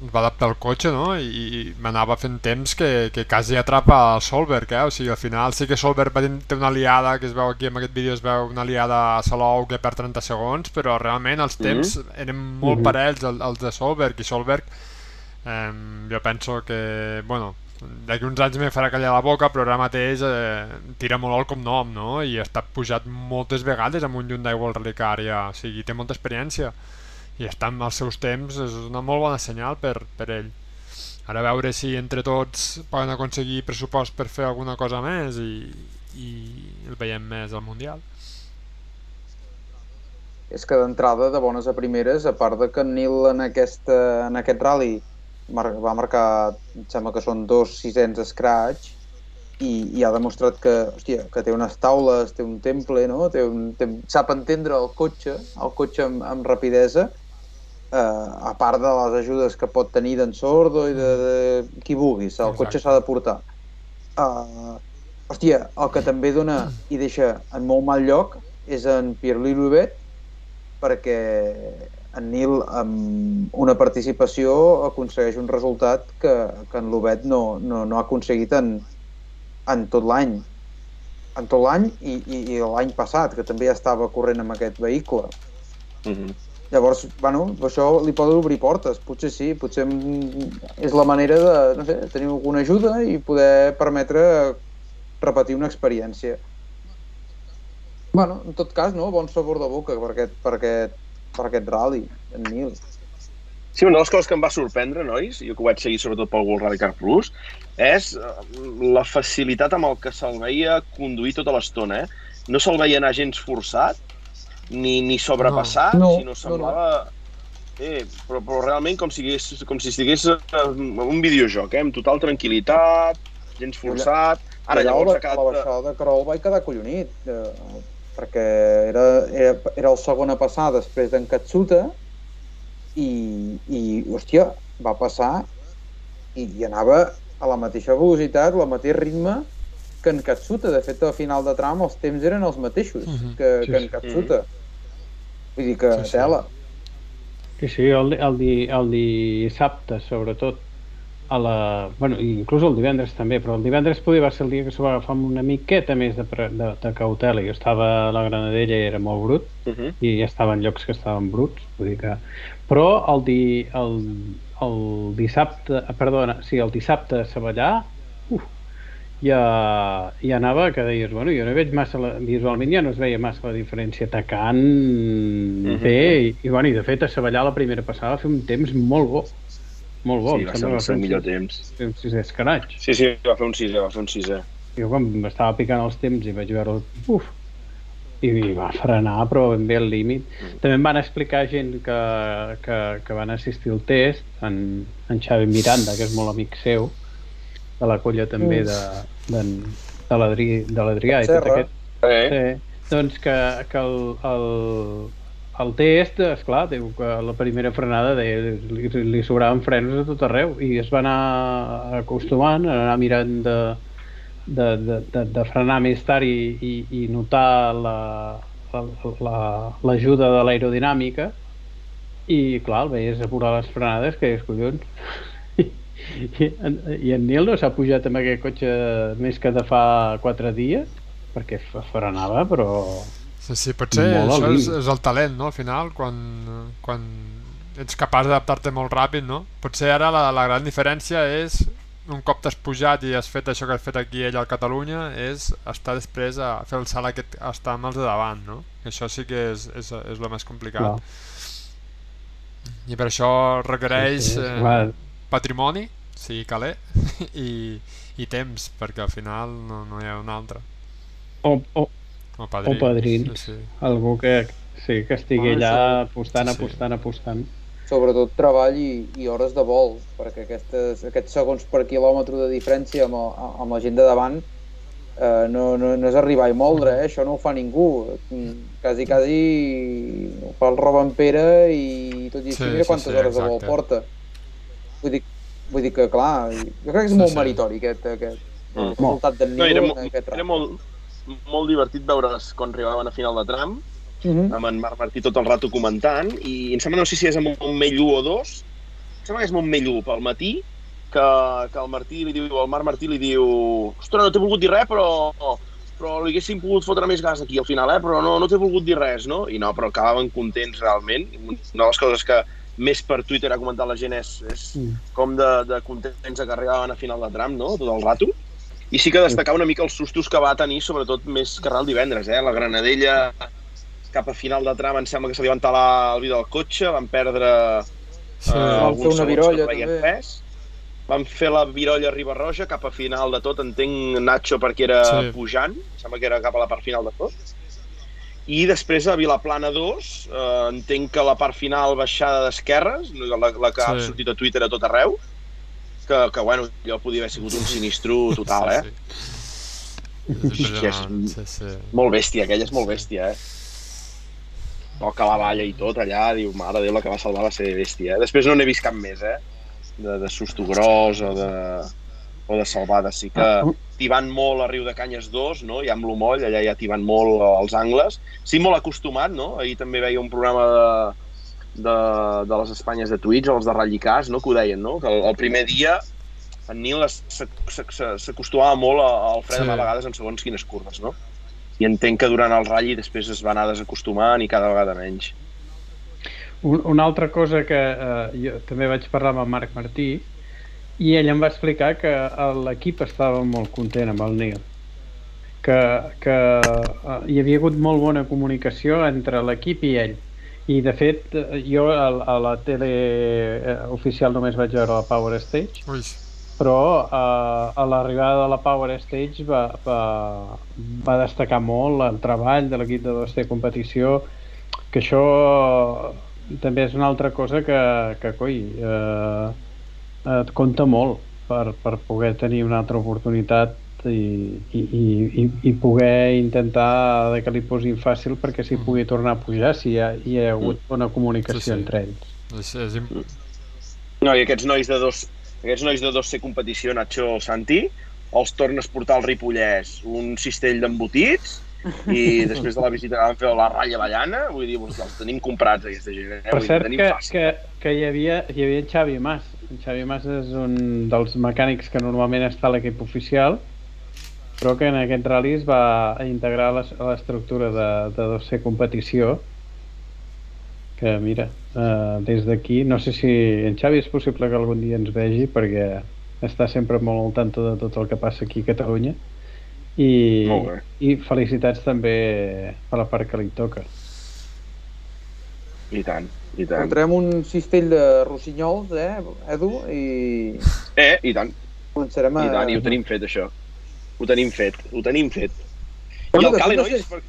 va adaptar el cotxe, no? I, i m'anava fent temps que, que quasi atrapa Solberg, eh? O sigui, al final sí que Solberg va tenir té una aliada, que es veu aquí en aquest vídeo, es veu una aliada a Salou que per 30 segons, però realment els temps eren molt Mhm. parells els, els de Solberg, i Solberg eh, jo penso que, bueno, d'aquí uns anys me farà callar la boca, però ara mateix eh, tira molt el cognom, no? I estat pujat moltes vegades amb un lluny d'aigua al relicar, ja. o sigui, té molta experiència i està amb els seus temps, és una molt bona senyal per, per ell. Ara veure si entre tots poden aconseguir pressupost per fer alguna cosa més i, i el veiem més al Mundial. És que d'entrada, de bones a primeres, a part de que Nil en, aquesta, en aquest rally mar va marcar, em sembla que són dos sisens scratch, i, i ha demostrat que, hòstia, que té unes taules, té un temple, no? té un, té, sap entendre el cotxe, el cotxe amb, amb rapidesa, eh, a part de les ajudes que pot tenir d'en Sordo i de, de qui vulguis, el Exacte. cotxe s'ha de portar. Uh, hòstia, el que també dona i deixa en molt mal lloc és en Pierre-Louis Louvet, perquè en Nil amb una participació aconsegueix un resultat que, que en Louvet no, no, no ha aconseguit en, en tot l'any en tot l'any i, i, i l'any passat, que també ja estava corrent amb aquest vehicle. Mm -hmm. Llavors, bueno, això li poden obrir portes, potser sí, potser és la manera de, no sé, tenir alguna ajuda i poder permetre repetir una experiència. Bueno, en tot cas, no? Bon sabor de boca per aquest, per aquest, per aquest rally, en Nil. Sí, una de les coses que em va sorprendre, nois, jo que ho vaig seguir sobretot pel World Rally Car Plus, és eh, la facilitat amb el que se'l veia conduir tota l'estona. Eh? No se'l veia anar gens forçat, ni, ni sobrepassat, No. No, sinó semblava... Eh, però, però realment com si, hagués, com si estigués en un videojoc, eh? amb total tranquil·litat, gens forçat... Ara, Allà llavors, a a cada... la baixada de Carol vaig quedar collonit, eh, perquè era, era, era el segon a passar després d'en Katsuta i, i, hòstia, va passar i, i anava a la mateixa velocitat, al mateix ritme que en Katsuta. De fet, al final de tram els temps eren els mateixos Mhm. que, Sí, que en sí. Katsuta. Vull dir que, Sí, sí. tela. Sí, sí, el, di- el, di, el dissabte, sobretot, a la... Bueno, inclús el divendres també, però el divendres podia va ser el dia que s'ho va agafar amb una miqueta més de, pre- de, de cautela. Jo estava a la Granadella i era molt brut, Uh -huh. i ja estava en llocs que estaven bruts, vull dir que... Però el, di, el, el dissabte, perdona, sí, el dissabte a Savallà, uf, ja, ja anava que deies, bueno, jo no veig massa, la, visualment ja no es veia massa la diferència atacant bé, i, i, bueno, i de fet a Savallà la primera passada va fer un temps molt bo, molt bo, Sí, va ser el va millor fer un, temps. un sisè escaratx. Sí, sí, va fer un sisè, va fer un sisè. Jo quan m'estava picant els temps i vaig veure, uf, i va frenar, però ben bé al límit. També em van explicar gent que, que, que van assistir al test, en, en Xavi Miranda, que és molt amic seu, de la colla també de, de, de l'Adri- de l'Adrià i tot aquest. Eh? Sí, doncs que, que el, el, el test, esclar, diu que la primera frenada de, li, li sobraven frenos a tot arreu i es va anar acostumant, a anar mirant de, de, de, de, de frenar més tard i, i, i notar la- la- la- l'ajuda la, de l'aerodinàmica. I clar, el veies apurar les frenades que és collons I, en, i en Nil no s'ha pujat amb aquest cotxe més que de fa quatre dies perquè frenava però Sí, sí, potser això és, és el talent, no? Al final, quan, quan ets capaç d'adaptar-te molt ràpid, no? Potser ara la, la gran diferència és un cop t'has pujat i has fet això que has fet aquí ell al Catalunya és estar després a fer el salt aquest, a estar amb els de davant, no? Això sí que és, és, és el més complicat. clar, I per això requereix sí, sí, eh, patrimoni, si caler, [LAUGHS] i, i temps, perquè al final no, no hi ha un altre. o, o, O padrins. padrins. Sí, sí. algú que, sí, que estigui Ah, allà apostant, Sí, sí. apostant, apostant sobretot treball i, i hores de vol, perquè aquestes, aquests segons per quilòmetre de diferència amb, el, amb la gent de davant eh, no, no, no és arribar i moldre, eh? això no ho fa ningú. Quasi, quasi ho fa el Robampera i tot i així Sí, mira sí, quantes sí, hores de vol exacte. porta. Vull dir, vull dir que, clar, jo crec que és Sí, molt sí. meritori aquest, aquest Mm. resultat d'en No, Nil era, en mo- aquest era molt, molt divertit veure's quan arribaven a final de tram, Mhm. amb en Marc Martí tot el rato comentant, i em sembla, no sé si és amb un Montmell 1 o 2, em sembla que és Montmell 1 pel matí, que, que el Martí li diu, el Marc Martí li diu ostres, no t'he volgut dir res, però, però li haguéssim pogut fotre més gas aquí al final, eh? però no, no t'he volgut dir res, no? I no, però acabaven contents realment. Una de les coses que, més per Twitter ha comentat la gent és, és Mm. com de, de contents que arribaven a final de tram, no?, tot el rato. I sí que destacar una mica els sustos que va tenir, sobretot més que el divendres, eh? La Granadella cap a final de tram em sembla que se li va entelar el vidre del cotxe, van perdre Sí. eh, Van alguns fer una virolla, que també. res. Van fer la virolla a Ribarroja, cap a final de tot, entenc Nacho perquè era sí. pujant, em sembla que era cap a la part final de tot. I després a Vilaplana 2, eh, entenc que la part final baixada d'esquerres, la, la que sí. ha sortit a Twitter a tot arreu, que, que bueno, allò podia haver sigut un sinistro total, eh? Sí, sí. És sí, sí. Molt bèstia, aquella és molt bèstia, eh? Toca la valla i tot allà, diu, mare Déu, la que va salvar va ser bèstia. Eh? Després no n'he vist cap més, eh? De, de susto gros o de, o de salvada. Sí que tibant molt a Riu de Canyes 2, no? I amb l'Homoll, allà ja tibant molt als angles. Sí, molt acostumat, no? Ahir també veia un programa de, de, de les Espanyes de Twitch, els de Rallicàs, no? Que ho deien, no? Que el, el primer dia en Nil s'acostumava molt al fred Sí. sí. a vegades en segons quines curves, no? I entenc que durant el ratll després es va anar desacostumant i cada vegada menys. Un, una altra cosa que eh, jo també vaig parlar amb el Marc Martí i ell em va explicar que l'equip estava molt content amb el Nil que, que eh, hi havia hagut molt bona comunicació entre l'equip i ell. I de fet eh, jo a, a la tele eh, oficial només vaig veure la Power Stage Ui, però eh, a l'arribada de la Power Stage va, va, va destacar molt el treball de l'equip de 2T competició que això també és una altra cosa que, que coi, eh, et compta molt per, per poder tenir una altra oportunitat i, i, i, i poder intentar de que li posin fàcil perquè s'hi pugui tornar a pujar si hi ha, hi ha hagut bona comunicació Sí, sí. entre ells. és, és imp... No, i aquests nois de dos, aquests nois de dos ser competició, Nacho Santi, els tornes a portar al Ripollès un cistell d'embotits i [LAUGHS] després de la visita que van fer a la ratlla ballana, vull dir, els tenim comprats, aquesta gent. Eh? Per cert, tenim que, fàcil. que, que hi, havia, hi havia en Xavi Mas. En Xavi Mas és un dels mecànics que normalment està a l'equip oficial, però que en aquest rally es va integrar a l'es- a l'estructura de, de 2C competició que mira, eh, des d'aquí no sé si en Xavi és possible que algun dia ens vegi perquè està sempre molt al tanto de tot el que passa aquí a Catalunya i, i felicitats també per la part que li toca I tant, i tant. Entrem un cistell de rossinyols, eh, Edu, i Eh, i tant, començarem a... i tant, i ho tenim fet, això. Ho tenim fet, ho tenim fet. I el Cali, fet, no nois, sé-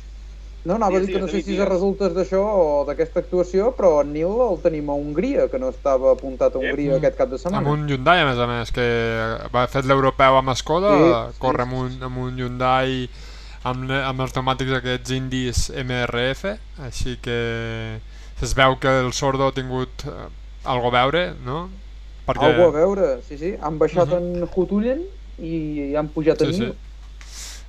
No, anava a dir que no sé si és resultes d'això o d'aquesta actuació, però en Nil el tenim a Hongria, que no estava apuntat a Hongria Mm. aquest cap de amb setmana. un Hyundai a més a més que va fet l'europeu amb Skoda Sí, sí, corre amb un, amb un Hyundai amb, amb els pneumàtics aquests indis MRF així que es veu que el Sordo ha tingut eh, algo a veure no? perquè Algo a veure, sí, sí. Han baixat Mhm. en Hutullen i han pujat Sí, en sí. Nil.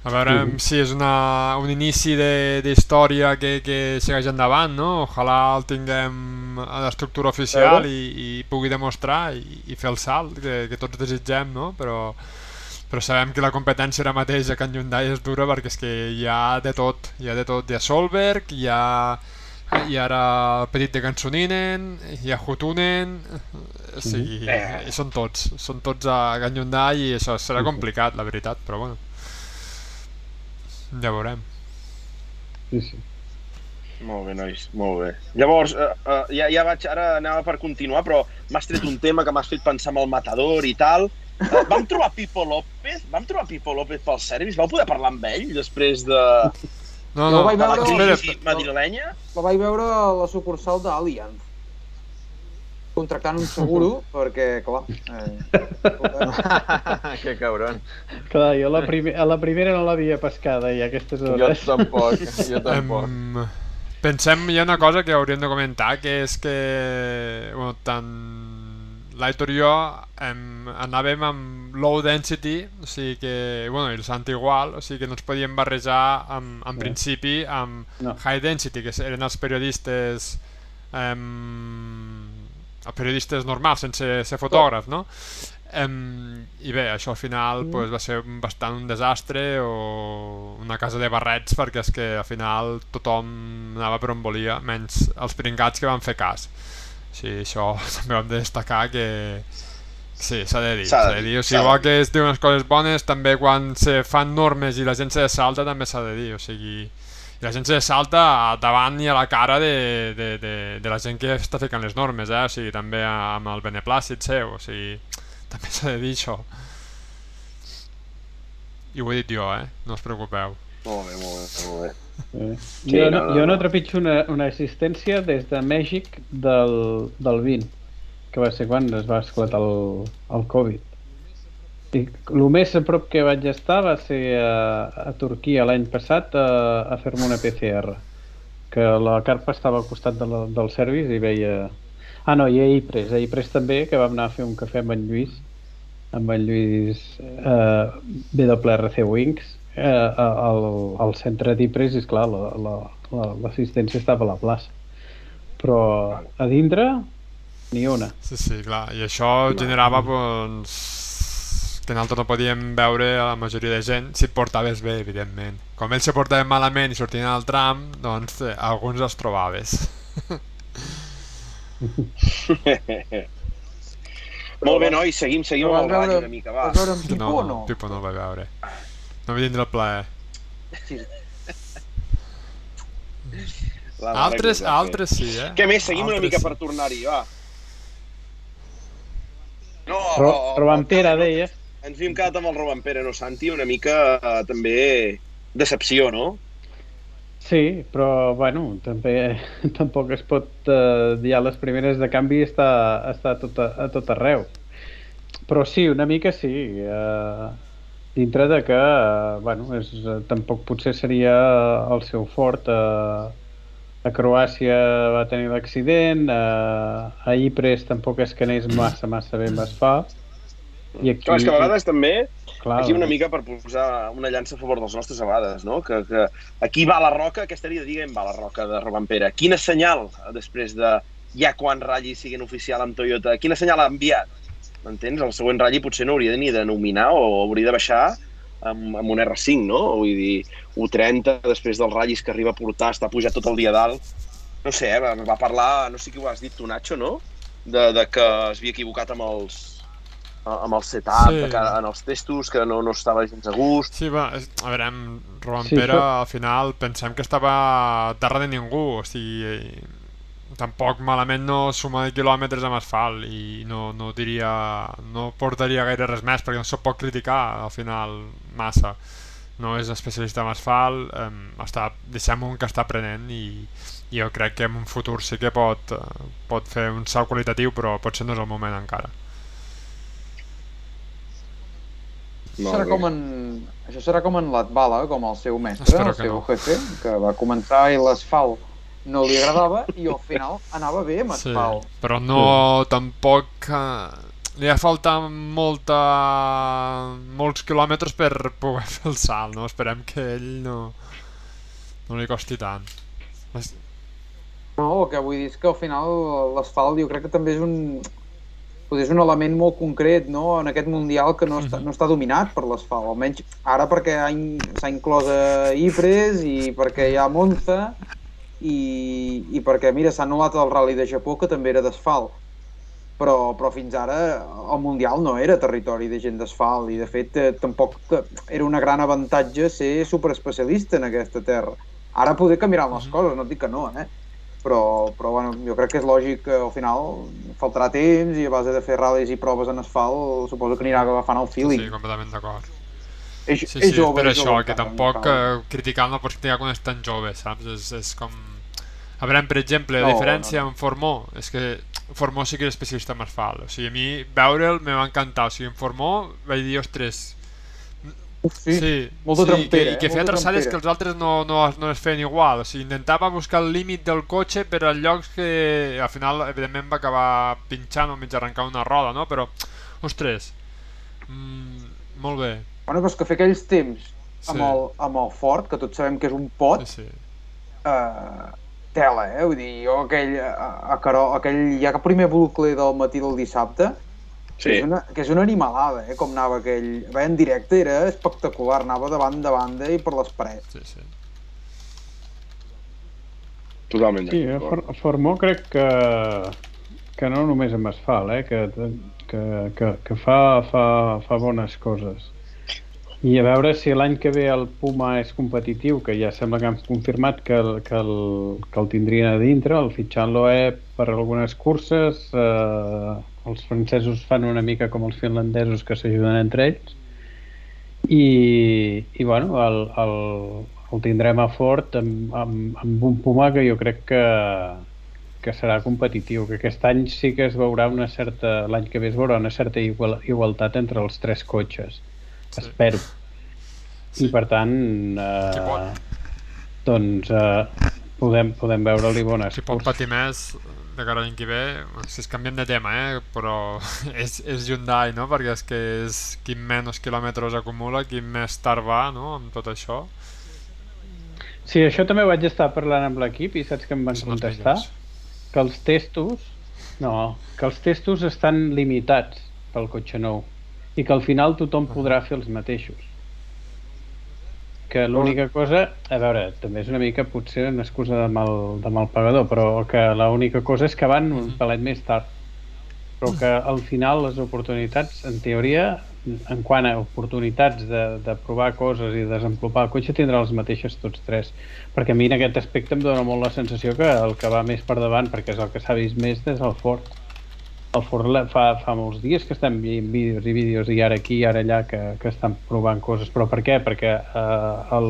A veure Mhm. si és una, un inici de- d'història que, que segueix endavant, no? Ojalà el tinguem a l'estructura oficial i, i pugui demostrar i, i fer el salt que, que tots desitgem, no? Però, però sabem que la competència ara mateix a Can Hyundai és dura perquè és que hi ha de tot, hi ha de tot, hi ha Solberg, hi ha i ara petit de Cançoninen, hi ha Hutunen, o sigui, Eh. i són tots, són tots a Can Hyundai i això serà complicat, la veritat, però bueno. Ja veurem. sí, sí. Molt bé, nois, molt bé. Llavors, eh, eh, ja, ja vaig, ara anava per continuar, però m'has tret un tema que m'has fet pensar en el Matador i tal. Eh, vam trobar Pipo López, vam trobar Pipo López pel servis, vau poder parlar amb ell després de, No, Jo no, vaig la veure- espera, crisi madrilenya? La vaig veure a la sucursal d'Allianz. Contractant un seguro, [LAUGHS] perquè, clar... Eh, [LAUGHS] que cabron. Clar, jo la, primer, a la primera no l'havia pescada i a aquestes Jo hores. tampoc, jo [LAUGHS] tampoc. Em, pensem, hi ha una cosa que hauríem de comentar, que és que bueno, tant l'Aitor i jo em, anàvem amb low density, o sigui que, bueno, i el Sant igual, o sigui que no ens podíem barrejar amb, en No. principi amb No. high density, que eren els periodistes em, els periodistes normals, sense ser fotògraf, no? Em, I bé, això al final Mm. pues, va ser bastant un desastre o una casa de barrets perquè és que al final tothom anava per on volia, menys els pringats que van fer cas. Sigui, això [LAUGHS] també ho hem de destacar que sí, s'ha de dir, S'ha de de dir, o sigui, igual que es diuen unes coses bones, també quan se fan normes i la gent se salta també s'ha de dir, o sigui, i la gent se salta davant i a la cara de, de, de, de la gent que està ficant les normes, eh? o sigui, també amb el beneplàcit seu, o sigui, [LAUGHS] també s'ha de dir això. I ho he dit jo, eh? No us preocupeu. Molt bé, molt bé, molt bé. Eh. Sí, jo, no, no, no, jo no trepitjo una, una assistència des de Mèxic del, del 20, que va ser quan es va esclatar el, el Covid. I el més a prop que vaig estar va ser a, a Turquia l'any passat a, a fer-me una PCR que la carpa estava al costat de la, del service i veia... Ah, no, i a Ypres, a Ypres també, que vam anar a fer un cafè amb en Lluís, amb en Lluís eh, BWRC Wings, eh, al, al centre d'Ypres, i esclar, l'assistència la, la, l'assistència estava a la plaça. Però a dintre, ni una. Sí, sí, clar, i això generava doncs, que nosaltres no podíem veure a la majoria de gent si et portaves bé, evidentment. Com ells se portaven malament i sortien al tram, doncs eh, alguns els trobaves. [LAUGHS] Molt bé, nois, seguim, seguim amb el veure- una mica, va. vas veure amb Pipo no, o no? Pipo no el va veure. No va tindre el plaer. Va, Altres, va. altres sí, eh? Què més? Seguim una Altres mica sí. per tornar-hi, va. No, Però, o- però o- amb Pere deia... Ens havíem quedat amb el Robben Pere, no, Santi? Una mica eh, també decepció, no? Sí, però bueno, també [LAUGHS] tampoc es pot eh, dir a les primeres de canvi està, està a, tot, a tot arreu. Però sí, una mica sí. Eh, dintre de que, eh, bueno, és, eh, tampoc potser seria el seu fort. Eh, a Croàcia va tenir l'accident, eh, a Ypres tampoc és que anés massa, massa bé amb asfalt. I aquí, Clar, és que a vegades també clar, Aquí una mica per posar una llança a favor dels nostres a vegades, no? Que, que aquí va la roca, aquesta dia diguem va la roca de Robampera. Quina senyal, després de ja quan ratlli siguin oficial amb Toyota, quina senyal ha enviat? M'entens? El següent ratlli potser no hauria ni de nominar o hauria de baixar amb, amb un R5, no? Vull dir, U30, després dels ratllis que arriba a portar, està pujat tot el dia dalt. No sé, eh, va, parlar, no sé qui ho has dit, tu, Nacho, no? De, de que es havia equivocat amb els, amb el setup, Sí. sí. que en els testos, que no, no estava gens a gust. Sí, va, a veure, amb Roman Sí, sí, Pere, però- al final pensem que estava terra de ningú, o sigui, tampoc malament no suma de quilòmetres amb asfalt i no, no diria, no portaria gaire res més perquè no se'l pot criticar al final massa. No és especialista en asfalt eh, està, deixem un que està aprenent i, i jo crec que en un futur sí que pot, pot fer un salt qualitatiu però potser no és el moment encara. Això serà, com en, això serà com en Latvala, com el seu mestre, Espero el seu no. jefe, que va començar i l'asfalt no li agradava i al final anava bé amb Sí, asfalt. però no tampoc eh, li ha faltat molta molts quilòmetres per poder fer el salt, no? Esperem que ell no no li costi tant. No, el que vull dir és que al final l'asfalt jo crec que també és un és un element molt concret no? en aquest Mundial que no està, no està dominat per l'asfalt, almenys ara perquè s'ha inclòs a Ypres i perquè hi ha Monza i, i perquè, mira, s'ha anul·lat el Rally de Japó que també era d'asfalt però, però fins ara el Mundial no era territori de gent d'asfalt i de fet eh, tampoc que- era un gran avantatge ser superespecialista en aquesta terra. Ara poder canviaran les coses, no et dic que no, eh? però, però bueno, jo crec que és lògic que al final faltarà temps i a base de fer ral·lis i proves en asfalt suposo que anirà agafant el feeling. Sí, completament d'acord. és, Sí, és sí, jove, per és això, jove que tampoc eh, criticant pots criticar quan és tan jove, saps? És, és com... A veure, per exemple, la No, diferència no, no. amb Formó és que Formó sí que és especialista en asfalt. O sigui, a mi veure'l me va encantar. O sigui, en Formó vaig dir, ostres, sí, sí, molta sí, trampera, que, i que eh? feia Molta traçades trampera. que els altres no, no, no es feien igual. O sigui, intentava buscar el límit del cotxe per a llocs que al final, evidentment, va acabar pinxant o mig arrencar una roda, no? Però, ostres, mm, molt bé. Bueno, però és que fer aquells temps amb, Sí. el, amb el Ford, que tots sabem que és un pot, Sí, sí. eh, tela, eh? Vull dir, jo aquell, a, a Caró, aquell ja que primer bucle del matí del dissabte, Sí. que, és una, que és una animalada, eh? Com anava aquell... Bé, en directe era espectacular, anava de banda a banda i per les parets. sí, sí. Totalment Sí, a d'acord. For- Formó crec que que no només amb asfalt, eh? que, que, que, que fa, fa, fa bones coses. I a veure si l'any que ve el Puma és competitiu, que ja sembla que han confirmat que el, que el, que el tindrien a dintre, el fitxant l'OE per algunes curses, eh, els francesos fan una mica com els finlandesos que s'ajuden entre ells, i, i bueno, el, el, el tindrem a fort amb, amb, amb un Puma que jo crec que, que serà competitiu, que aquest any sí que es veurà una certa, l'any que ve es veurà una certa igual, igualtat entre els tres cotxes sí. espero. Sí. I per tant, eh, doncs eh, podem, podem veure-li bones Si pot patir més de cara l'any que ve, si es canviem de tema, eh? però [LAUGHS] és, és Hyundai, no? perquè és que és qui menys quilòmetres acumula, qui més tard va no? amb tot això. Sí, això també vaig estar parlant amb l'equip i saps que em van Són contestar? Que els testos, no, que els testos estan limitats pel cotxe nou i que al final tothom podrà fer els mateixos. Que l'única cosa, a veure, també és una mica potser una excusa de mal, de mal pagador, però que l'única cosa és que van un palet més tard. Però que al final les oportunitats, en teoria, en quant a oportunitats de, de provar coses i desenvolupar el cotxe, tindrà les mateixes tots tres. Perquè a mi en aquest aspecte em dona molt la sensació que el que va més per davant, perquè és el que s'ha vist més, és el Ford el Forlet fa, fa molts dies que estem veient vídeos i vídeos i ara aquí i ara allà que, que estan provant coses però per què? perquè eh, el,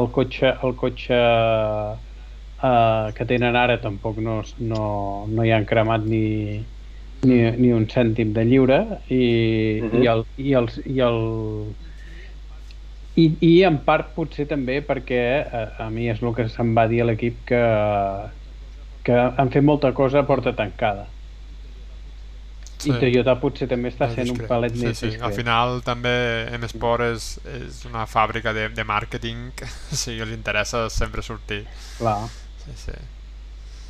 el cotxe, el cotxe eh, que tenen ara tampoc no, no, no hi han cremat ni, ni, ni un cèntim de lliure i, uh -huh. i, el, i, els, i el i, i en part potser també perquè a, eh, a mi és el que se'm va dir a l'equip que, que han fet molta cosa a porta tancada Sí. I Toyota potser també està sent un palet sí, més sí. Discret. Al final també M-Sport és, és una fàbrica de, de màrqueting sí, [LAUGHS] els interessa sempre sortir. Clar. Sí, sí.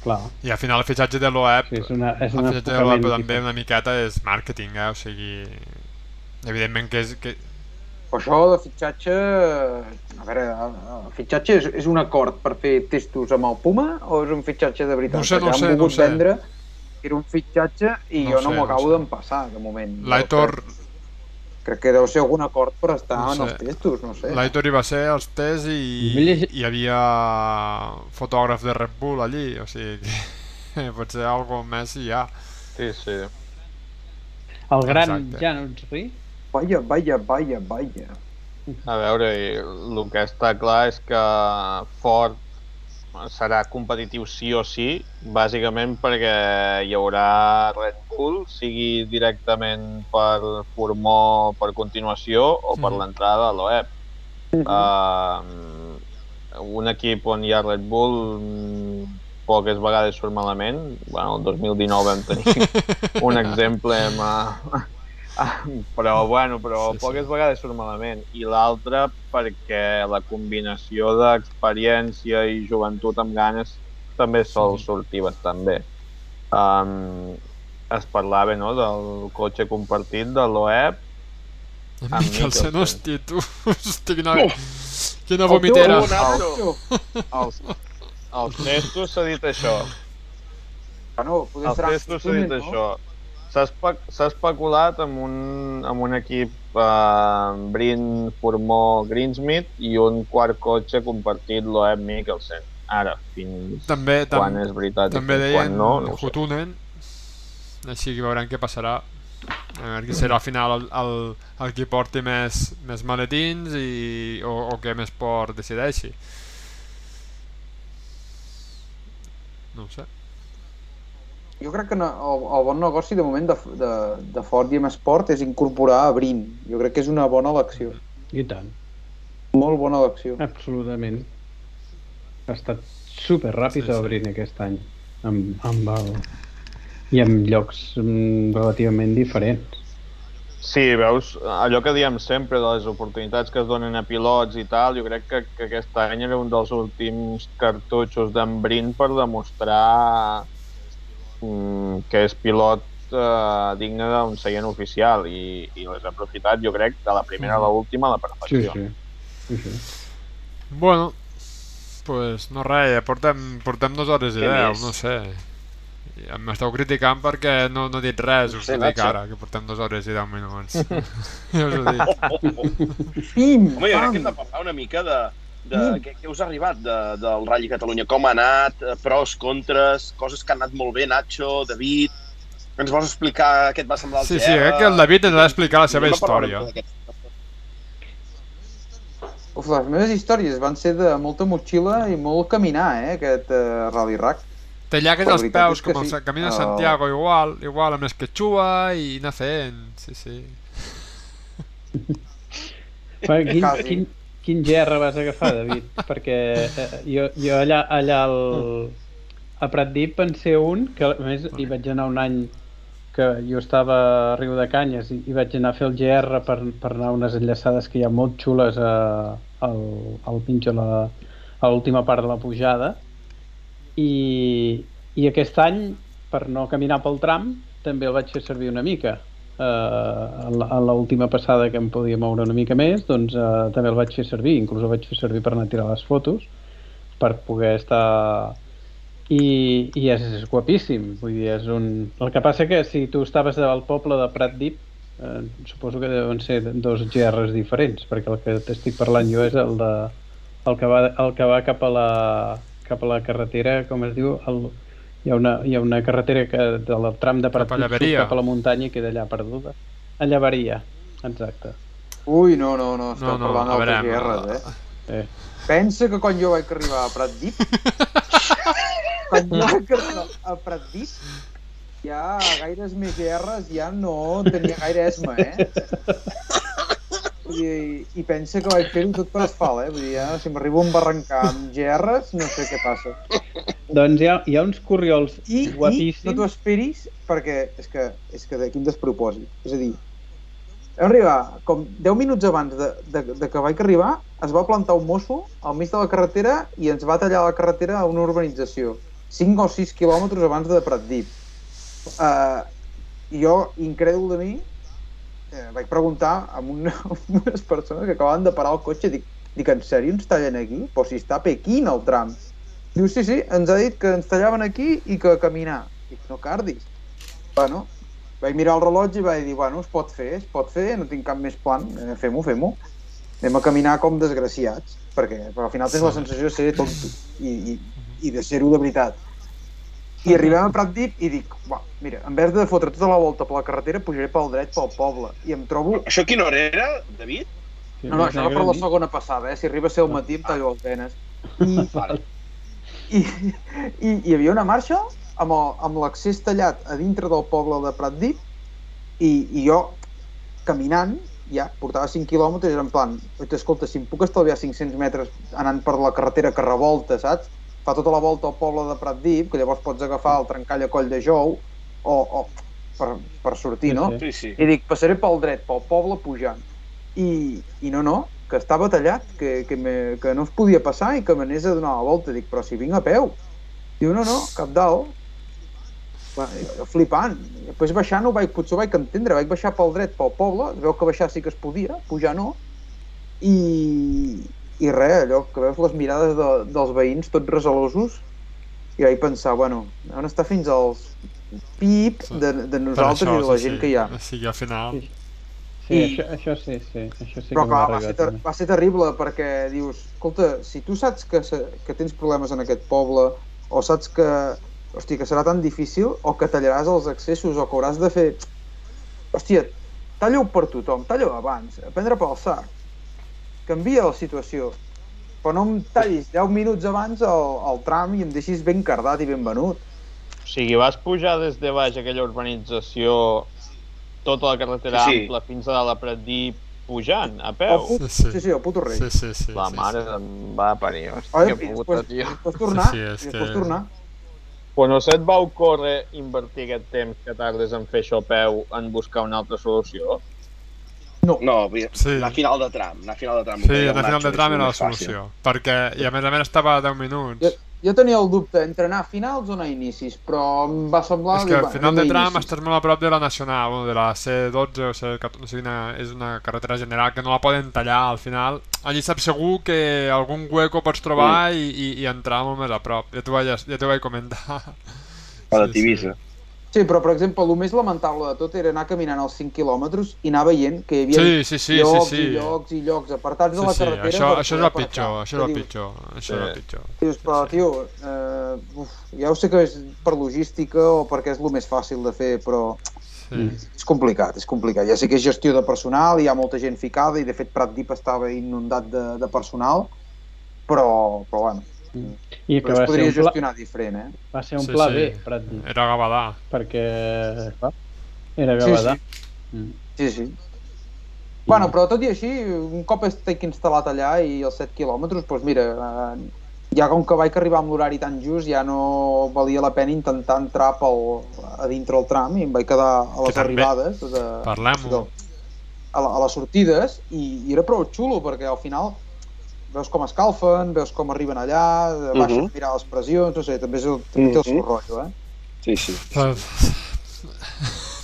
Clar. I al final el fitxatge de l'OEP sí, és una, és el fitxatge de l'OEP també una miqueta és màrqueting, eh? o sigui evidentment que és que... Però això de fitxatge a veure, el fitxatge és, és un acord per fer testos amb el Puma o és un fitxatge de veritat? No sé, no sé, no sé. Vendre era un fitxatge i no jo no m'ho acabo no sé. d'empassar de moment. L'Aitor... Crec que deu ser algun acord per estar no sé. en els testos, no sé. L'Aitor hi va ser als tests i hi havia fotògraf de Red Bull allí, o sigui que [LAUGHS] potser alguna més hi ha. Sí, sí. El gran Exacte. Jan? Vaya, vaya, vaya, vaya. A veure, el que està clar és que Ford serà competitiu sí o sí, bàsicament perquè hi haurà Red Bull, sigui directament per Formó per continuació o per mm. l'entrada a l'OEP. Mm -hmm. uh, un equip on hi ha Red Bull mm, poques vegades surt malament. Bueno, el 2019 vam tenir [LAUGHS] un exemple amb, [LAUGHS] però bueno, però sí, poques sí. vegades surt malament i l'altra perquè la combinació d'experiència i joventut amb ganes també sol sí. sortir bastant bé um, es parlava no, del cotxe compartit de l'OEP amb Mikkelsen, hòstia, tu, [LAUGHS] hòstia, quina, quina vomitera. Els, els testos s'ha dit això. Bueno, els testos s'ha dit no? això S'ha especulat amb un, amb un equip eh, Brin Formó Greensmith i un quart cotxe compartit l'Oeb Mikkelsen. Ara, fins també, tam quan és veritat també i quan no, no Hutunen, així que veurem què passarà. A veure qui serà al final el, el, el qui porti més, més maletins i, o, o que més port decideixi. No sé jo crec que no, el, el bon negoci de moment de, de, de Ford i Sport és incorporar a Brin. Jo crec que és una bona elecció. I tant. Molt bona elecció. Absolutament. Ha estat super ràpid sí, sí. Brin aquest any. Amb, amb el... I en llocs mm, relativament diferents. Sí, veus, allò que diem sempre de les oportunitats que es donen a pilots i tal, jo crec que, que aquest any era un dels últims cartutxos d'en Brin per demostrar que és pilot eh, digne d'un seient oficial i, i l'has aprofitat, jo crec, de la primera a l'última a la perfecció. Sí, sí. sí, sí. Bueno, pues no res, ja portem, portem dues hores i deu, no sé. M'esteu criticant perquè no, no he dit res, us Sí, ho dic ara, que portem dues hores i deu minuts. [LAUGHS] ja us ho dic. Home, jo crec que hem de parlar una mica de, de Mm. què, què us ha arribat de, del Rally Catalunya, com ha anat, eh, pros, contres, coses que han anat molt bé, Nacho, David... Ens vols explicar què et va semblar el Sí, sí, crec que el David ens ha d'explicar la seva una història. Uf, les meves històries van ser de molta motxilla i molt caminar, eh, aquest uh, Rally Rack. Té llagues veritat peus, com sí. el camí de Santiago, igual, igual amb l'esquetxua i anar fent, sí, sí. Quin, quin, quin GR vas agafar, David? [LAUGHS] Perquè eh, jo, jo allà, allà al, a Pratdip en sé un, que a més hi vaig anar un any que jo estava a Riu de Canyes i, i vaig anar a fer el GR per, per anar a unes enllaçades que hi ha molt xules a, al, al pinxo, la- a l'última part de la pujada. I, i aquest any per no caminar pel tram també el vaig fer servir una mica eh, a l'última passada que em podia moure una mica més doncs eh, també el vaig fer servir inclús el vaig fer servir per anar a tirar les fotos per poder estar i, i és, és guapíssim. Vull dir, és un... el que passa que si tu estaves al poble de Pratdip eh, suposo que deuen ser dos GRs diferents perquè el que t'estic parlant jo és el de el que va, el que va cap a la cap a la carretera, com es diu? El, hi, ha una, hi ha una carretera que del tram de Llaveria. cap a la muntanya i queda allà perduda a Llavaria, exacte Ui, no, no, no, esteu No, no, parlant d'altres guerres, eh? eh. Pensa que quan jo vaig arribar a Pratdip, [LAUGHS] quan jo vaig arribar a Pratdip, ja gaires més guerres ja no tenia gaire esma, eh? [LAUGHS] I, i pensa que vaig fer-ho tot per asfalt, eh? Vull dir, ja, si m'arribo a embarrancar amb GRs, no sé què passa. doncs hi ha, hi ha uns corriols I, i guapíssims no t'ho esperis perquè és que, és que de quin despropòsit. És a dir, vam arribar com 10 minuts abans de, de, de que vaig arribar, es va plantar un mosso al mig de la carretera i ens va tallar la carretera a una urbanització. 5 o 6 quilòmetres abans de Pratdip. Uh, jo, incrèdul de mi, eh, vaig preguntar a, un, [LAUGHS] a unes persones que acabaven de parar el cotxe, dic, dic en sèrio ens tallen aquí? Però si està a Pequín el tram. Diu, sí, sí, ens ha dit que ens tallaven aquí i que caminar. Dic, no cardis. Bueno, vaig mirar el rellotge i vaig dir, bueno, es pot fer, es pot fer, no tinc cap més plan, eh, fem-ho, fem-ho. Anem a caminar com desgraciats, perquè, perquè al final tens la sensació de ser tonto i, i, i de ser-ho de veritat. I arribem a Pratdip i dic, va, mira, en vez de fotre tota la volta per la carretera, pujaré pel dret pel poble. I em trobo... Això a quina hora era, David? No, no, això va per la segona passada, eh? Si arriba a ser el matí em tallo els venes. I, Vale. i, i hi havia una marxa amb el- amb l'accés tallat a dintre del poble de Pratdip i, i jo caminant ja portava 5 quilòmetres i era en plan "Oita, escolta, si em puc estalviar 500 metres anant per la carretera que revolta, saps? Fa tota la volta al poble de Pratdip, que llavors pots agafar el trencall a coll de Jou o, o per, per sortir, no? sí. Sí. I dic, passaré pel dret, pel poble pujant. I, i no, no, que estava tallat, que, que, me, que no es podia passar i que m'anés a donar la volta. Dic, però si vinc a peu. Diu, no, no, cap dalt. Flipant. Després baixant ho vaig, potser ho vaig entendre, vaig baixar pel dret, pel poble, veu que baixar sí que es podia, pujar no, i, i res, allò que veus les mirades de, dels veïns tots reselosos, i vaig pensar, bueno, on està fins als pip de, de nosaltres i de la gent que hi ha. Sí, al final... Sí, I- això, això sí, sí, això sí Però que clar, va ser, ter també. va ser terrible perquè dius, escolta, si tu saps que, se que tens problemes en aquest poble o saps que, hosti, que serà tan difícil o que tallaràs els accessos o que hauràs de fer... Hòstia, talla-ho per tothom, talla-ho abans, a prendre pel sac. Canvia la situació. Però no em tallis 10 minuts abans el, el tram i em deixis ben cardat i ben venut. O sigui, vas pujar des de baix aquella urbanització tota la carretera Sí, sí. ampla fins a dalt a Pratdip pujant, a peu. Sí, sí. sí, sí, el puto rei. Sí, sí, sí. La sí, mare sí. em va parir, Oi, hòstia i puta, després, tio. després tornar, Sí, sí, és sí, que- tornar. Però no se't va ocórrer invertir aquest temps que tardes en fer això a peu en buscar una altra solució? No, Sí. sí. anar a final de tram, anar a final de tram. Sí, al final de tram era la més fàcil. solució. Perquè, i a més a més estava a 10 minuts. Jo, jo tenia el dubte entre anar a finals o anar a inicis, però em va semblar... És que al "Va, final a de tram inicis". estàs molt a prop de la Nacional, bueno, de la C12 o C14, no sé quina, és una carretera general que no la poden tallar al final. Allí saps segur que algun hueco pots trobar i, i, i entrar molt més a prop. Ja t'ho vaig, ja vaig comentar. La de Sí, Tivissa. Sí, però, per exemple, el més lamentable de tot era anar caminant els 5 quilòmetres i anar veient que hi havia Sí, sí, sí, llocs sí, sí. i llocs i llocs apartats de Sí, la sí, carretera. això, per això és el pitjor, això és el pitjor, això és el Sí. pitjor. Dius, però, tio, eh, uf, ja ho sé que és per logística o perquè és el més fàcil de fer, però Sí. és complicat, és complicat. Ja sé que és gestió de personal, hi ha molta gent ficada i de fet Prat Dip estava inundat de, de personal, però, però bueno, I que però va es ser, podria un pla, gestionar diferent, eh? va ser un Sí, pla sí. B, Prat Dit, Era Gavadà. perquè clar, era Sí, Gavadà. Mm. Sí, sí. Bueno, però tot i així, un cop estic instal·lat allà i els 7 quilòmetres, doncs mira, eh, ja com que vaig arribar amb l'horari tan just, ja no valia la pena intentar entrar pel, a dintre el tram i em vaig quedar a les també. arribades, de, Parlem-ho. a, la, a les sortides, i, i era prou xulo, perquè al final veus com escalfen, veus com arriben allà, baixen Mhm. a mirar les pressions, no sé, també, és, el- també té el seu Mhm. rotllo, eh? Sí, sí. Però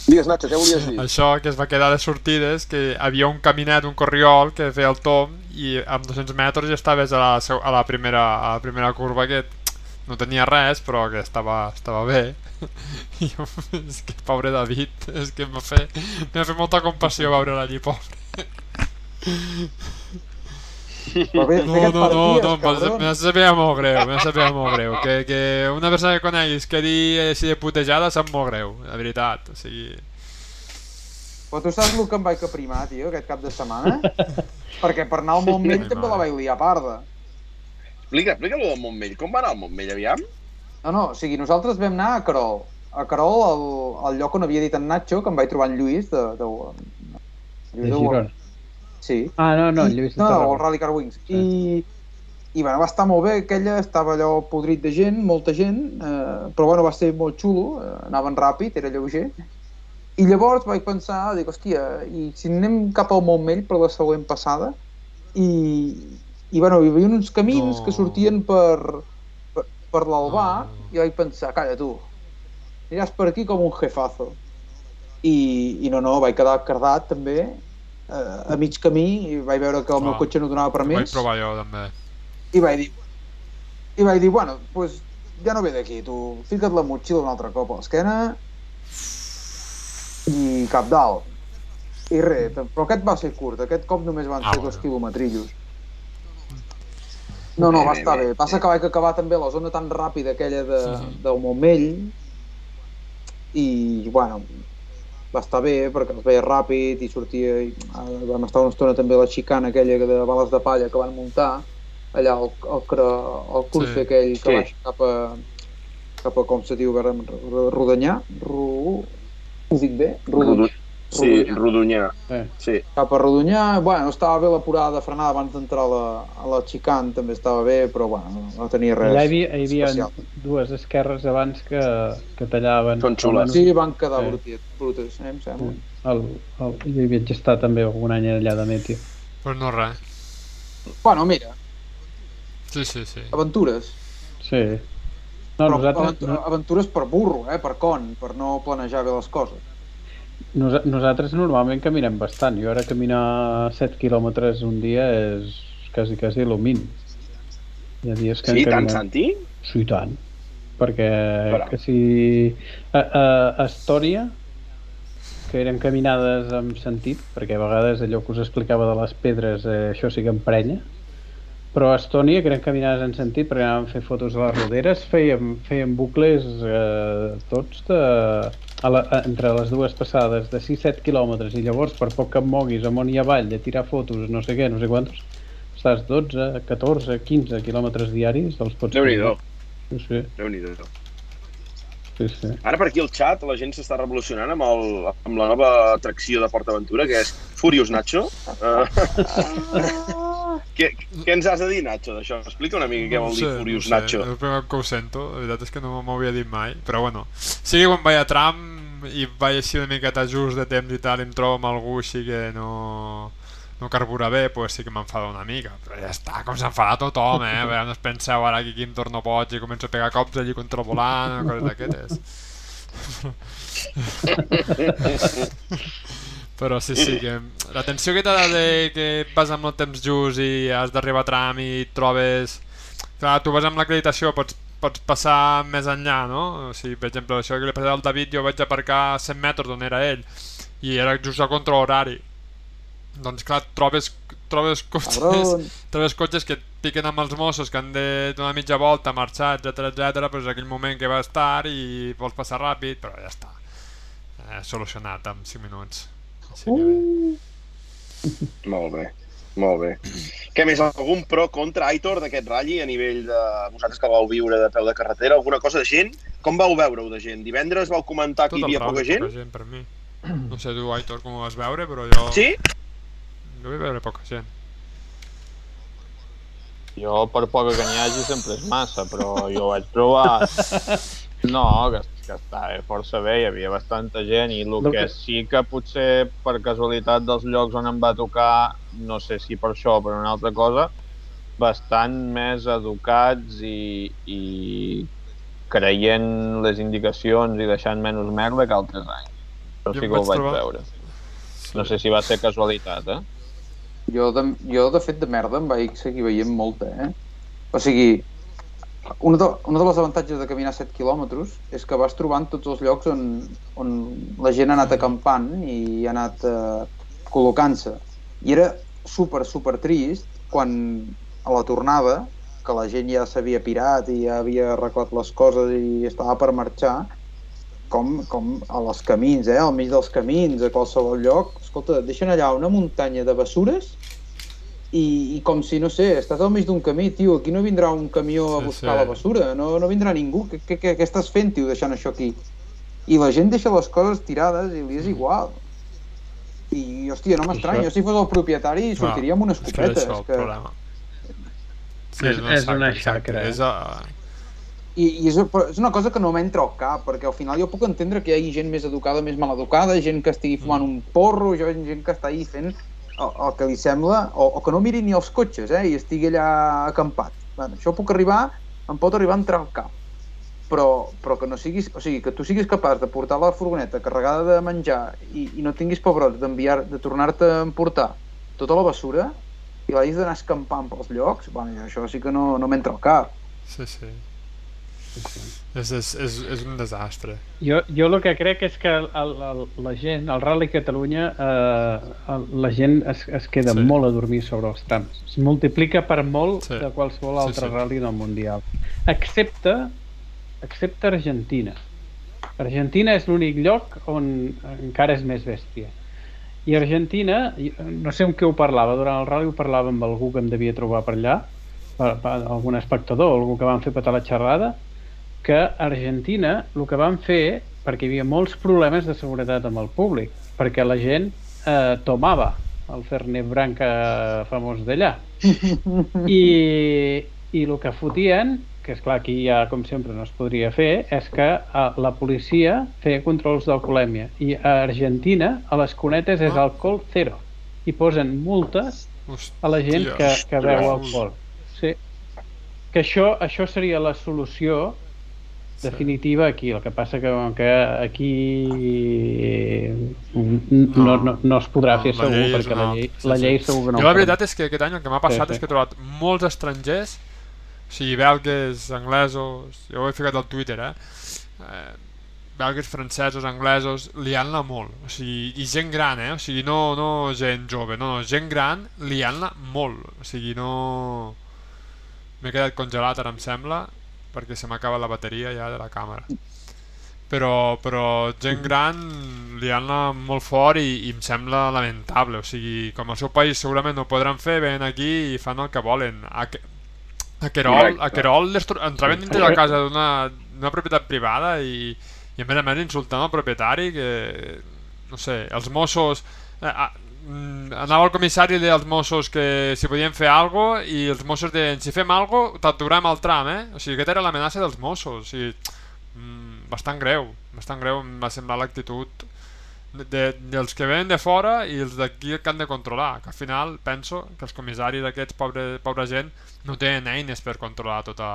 Digues, Nacho, què volies dir? Això que es va quedar de sortides, que havia un caminet, un corriol que feia el tom i amb 200 metres ja estaves a la, seu- a la, primera, a la primera curva que no tenia res, però que estava, estava bé. [LAUGHS] I jo, és que pobre David, és que m'ha fet, m'ha fet molta compassió veure'l allí, pobre. No, no, no, no, cabron. me sabia molt greu, me sabia molt greu. Que, que una persona que coneguis que dir així de putejada sap molt greu, la veritat. O sigui, Però tu saps el que em vaig caprimar, tio, aquest cap de setmana? [LAUGHS] Perquè per anar al Montmell Ai, també la vaig liar parda. Explica, explica lo del Montmell. Com va anar el Montmell, aviam? No, no, o sigui, nosaltres vam anar a Carol. A Carol, al, al lloc on havia dit en Nacho, que em vaig trobar en Lluís de... de, De Girona. Sí. Ah, no, no, I- Lluís de no, no, el. Rally Car Wings. I, I bueno, va estar molt bé, aquella estava allò podrit de gent, molta gent, eh, però bueno, va ser molt xulo, eh, anaven ràpid, era lleuger. I llavors vaig pensar, dic, hòstia, i si anem cap al Montmell per la següent passada? I, i bueno, hi havia uns camins No. que sortien per, per, per l'Albà, No. i vaig pensar, calla tu, aniràs per aquí com un jefazo. I, i no, no, vaig quedar cardat també, a mig camí, i vaig veure que el meu Clar. cotxe no donava per ho vaig més, provar jo també. i vaig dir, i vaig dir, bueno, pues, ja no ve d'aquí, tu, fica't la motxilla un altre cop a l'esquena i cap dalt. I res, però aquest va ser curt, aquest cop només van Ah, ser bueno. dos quilometrillos. No, no, Bé, va estar bé. Passa que vaig acabar també a la zona tan ràpida aquella de, Mhm. del Montmell i, bueno, va estar bé perquè es veia ràpid i sortia i eh, vam estar una estona també a la xicana aquella que de bales de palla que van muntar allà al, al, cre- al curse Sí. aquell que Sí. baixa cap a, cap a com se diu, Ro- Ro- Rodonyà? Ro... Ho dic bé? Rodonyà. Sí, Rodonyà. Rodonyà. Eh. Sí. Cap a Rodonyà, bueno, estava bé la porada de frenada abans d'entrar a la, a la xicana, també estava bé, però bueno, no, tenia res. Allà hi havia, hi havia especial. dues esquerres abans que, que tallaven. Són xules. Sí, van quedar Sí. brutes, brutes, eh, em sembla. El, el, jo hi vaig estar també algun any allà de Meteo. Pues no res. Bueno, mira, Sí, sí, sí. aventures. Sí. No, però nosaltres, aventu- aventures per burro, eh, per con, per no planejar bé les coses. Nos, nosaltres normalment caminem bastant. Jo ara caminar 7 quilòmetres un dia és quasi, quasi el mínim. Hi ha dies que Sí, tant, Santi? Sí, tant. Perquè Però- que si... A, a, a Estòria, que eren caminades amb sentit, perquè a vegades allò que us explicava de les pedres, eh, això sí que emprenya, però a Estònia, que eren caminades en sentit, perquè anàvem a fer fotos a les roderes, fèiem, fèiem bucles eh, tots de, a la, a, entre les dues passades de 6-7 quilòmetres i llavors per poc que et moguis amunt i avall a tirar fotos, no sé què, no sé quantos, estàs 12, 14, 15 quilòmetres diaris, els pots Déu-n'hi-do. Sí, sí, Déu-n'hi-do. sí, sí. Ara per aquí al xat la gent s'està revolucionant amb, el, amb la nova atracció de PortAventura, que és Furious Nacho. Uh, [LAUGHS] què, què ens has de dir, Nacho, d'això? Explica una mica què vol dir Furious no Nacho. És el primer que ho sento, la veritat és que no m'ho havia dit mai, però bueno, sí que quan vaig a tram i vaig així una miqueta just de temps i tal, i em trobo amb algú així que no, no carbura bé, pues sí que m'enfada una mica, però ja està, com s'enfada tothom, eh? A veure, no es penseu ara que aquí em torno boig i començo a pegar cops allí contra el volant o coses d'aquestes. [LAUGHS] Però sí, sí, que la tensió que t'ha de que vas amb el temps just i has d'arribar a tram i et trobes... Clar, tu vas amb l'acreditació, pots, pots passar més enllà, no? O sigui, per exemple, això que li passava al David, jo vaig aparcar a 100 metres d'on era ell, i era just a contra horari. Doncs clar, trobes, trobes cotxes, Cabron. [LAUGHS] trobes cotxes que et piquen amb els Mossos que han de donar mitja volta, marxar, etc etc. però és aquell moment que va estar i vols passar ràpid, però ja està. Eh, solucionat en 5 minuts. Bé. Molt bé, molt bé. Què més, algun pro contra Aitor d'aquest ratll a nivell de vosaltres que vau viure de peu de carretera? Alguna cosa de gent? Com vau veure-ho de gent? Divendres vau comentar que hi havia poca gent? Gent per mi. [CLEARS THROAT] No sé tu, Aitor, com ho vas veure, però jo... Sí? Jo vaig veure poca gent. Jo, per poca que n'hi hagi, sempre és massa, però jo vaig provar... [LAUGHS] No, que, que estava força bé, hi havia bastanta gent i el Lo que que- sí que potser per casualitat dels llocs on em va tocar, no sé si per això o per una altra cosa, bastant més educats i, i creient les indicacions i deixant menys merda que altres anys. Això Jo sí que ho vaig vaig trobar- veure. No sé si va ser casualitat, eh? Jo de, jo, de fet, de merda em vaig seguir veient molta, eh? O sigui, una de, una de les avantatges de caminar 7 quilòmetres és que vas trobant tots els llocs on, on la gent ha anat acampant i ha anat eh, col·locant-se. I era super, super trist quan a la tornada, que la gent ja s'havia pirat i ja havia arreglat les coses i estava per marxar, com, com a les camins, eh? al mig dels camins, a qualsevol lloc, escolta, deixen allà una muntanya de bessures i, i com si, no sé, estàs al mig d'un camí, tio, aquí no vindrà un camió a Sí, buscar sí. la bessura, no, no vindrà ningú, què, què, què, què estàs fent, tio, deixant això aquí? I la gent deixa les coses tirades i li és igual. I, hòstia, no m'estranya, si fos el propietari sortiria amb una És que escopeta. és això el problema. Sí, És- és una xacra, eh? És, a... I, i és, és una cosa que no m'entra al cap, perquè al final jo puc entendre que hi hagi gent més educada, més maleducada, gent que estigui fumant un porro, gent, gent que està ahí fent el, el que li sembla, o, o que no miri ni els cotxes, eh, i estigui allà acampat. Bueno, això puc arribar, em pot arribar a entrar al cap. Però, però que no siguis, o sigui, que tu siguis capaç de portar la furgoneta carregada de menjar i, i no tinguis pebrots d'enviar, de tornar-te a emportar tota la bessura i l'hagis d'anar escampant pels llocs, bueno, això sí que no, no m'entra al cap. Sí, sí. És, és, és, és un desastre. Jo, jo el que crec és que el, el, la gent, el Rally Catalunya, eh, el, la gent es, es queda Sí. sí. molt a dormir sobre els trams. Es multiplica per molt Sí. sí. de qualsevol Sí, altre sí. rally del Mundial. Excepte, excepte Argentina. Argentina és l'únic lloc on encara és més bèstia. I Argentina, no sé amb què ho parlava, durant el rally ho parlava amb algú que em devia trobar per allà, per, per algun espectador, algú que van fer petar la xerrada, que a Argentina el que van fer, perquè hi havia molts problemes de seguretat amb el públic, perquè la gent eh, tomava el Fernet Branca famós d'allà. [LAUGHS] I, I el que fotien, que és clar aquí ja com sempre no es podria fer, és que eh, la policia feia controls d'alcoholèmia i a Argentina a les cunetes és Ah. alcohol zero i posen multes a la gent que, que beu alcohol. Sí. Que això, això seria la solució. Definitiva aquí. El que passa que, que aquí n- no, no, no es podrà fer la segur llei és perquè la una- llei, sí, la sí. llei segur que no Jo la veritat és que aquest any el que m'ha passat Sí, sí. és que he trobat molts estrangers, o sigui, belgues, anglesos, jo ho he ficat al Twitter, eh? eh belgues, francesos, anglesos, liant-la molt, o sigui, i gent gran, eh? O sigui, no, no gent jove, no, no, gent gran liant-la molt, o sigui, no... M'he quedat congelat ara, em sembla, perquè se m'acaba la bateria ja de la càmera. Però, però gent gran liant-la molt fort i, i em sembla lamentable, o sigui, com al seu país segurament no ho podran fer, venen aquí i fan el que volen. A, a Querol, a Querol entraven dintre de la casa d'una propietat privada i, i a més a més insultant el propietari que, no sé, els Mossos eh, ah, mm, anava al comissari i deia als Mossos que si podien fer alguna cosa i els Mossos deien si fem alguna cosa t'aturem al tram, eh? O sigui, aquesta era l'amenaça dels Mossos, o sigui, mm, bastant greu, bastant greu em va semblar l'actitud de, de, dels que venen de fora i els d'aquí que han de controlar, que al final penso que els comissaris d'aquests, pobre, pobra gent, no tenen eines per controlar tota...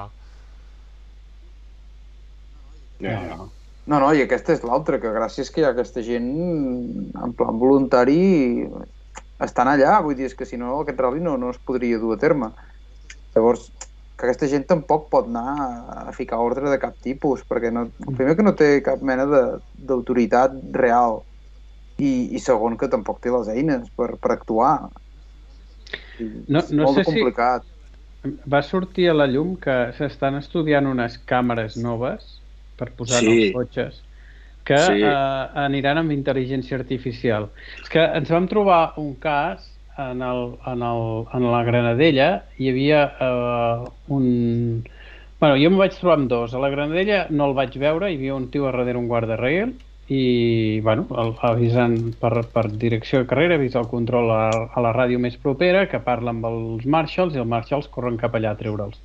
Ja, ja. No, no, i aquesta és l'altra, que gràcies que hi ha aquesta gent en plan voluntari estan allà, vull dir, és que si no aquest rally no, no es podria dur a terme. Llavors, que aquesta gent tampoc pot anar a ficar ordre de cap tipus, perquè no, primer que no té cap mena de- d'autoritat real i, i segon que tampoc té les eines per, per actuar. I No- és no molt sé si- complicat. Va sortir a la llum que s'estan estudiant unes càmeres noves per posar Sí. els cotxes que Sí. eh, aniran amb intel·ligència artificial. És que ens vam trobar un cas en, el, en, el, en la Granadella, hi havia eh, un... Bueno, jo em vaig trobar amb dos. A la Granadella no el vaig veure, hi havia un tio a darrere un guarda rail i, bueno, el, avisant per, per direcció de carrera, avisa el control a, a la ràdio més propera, que parla amb els marshals i els marshals corren cap allà a treure'ls.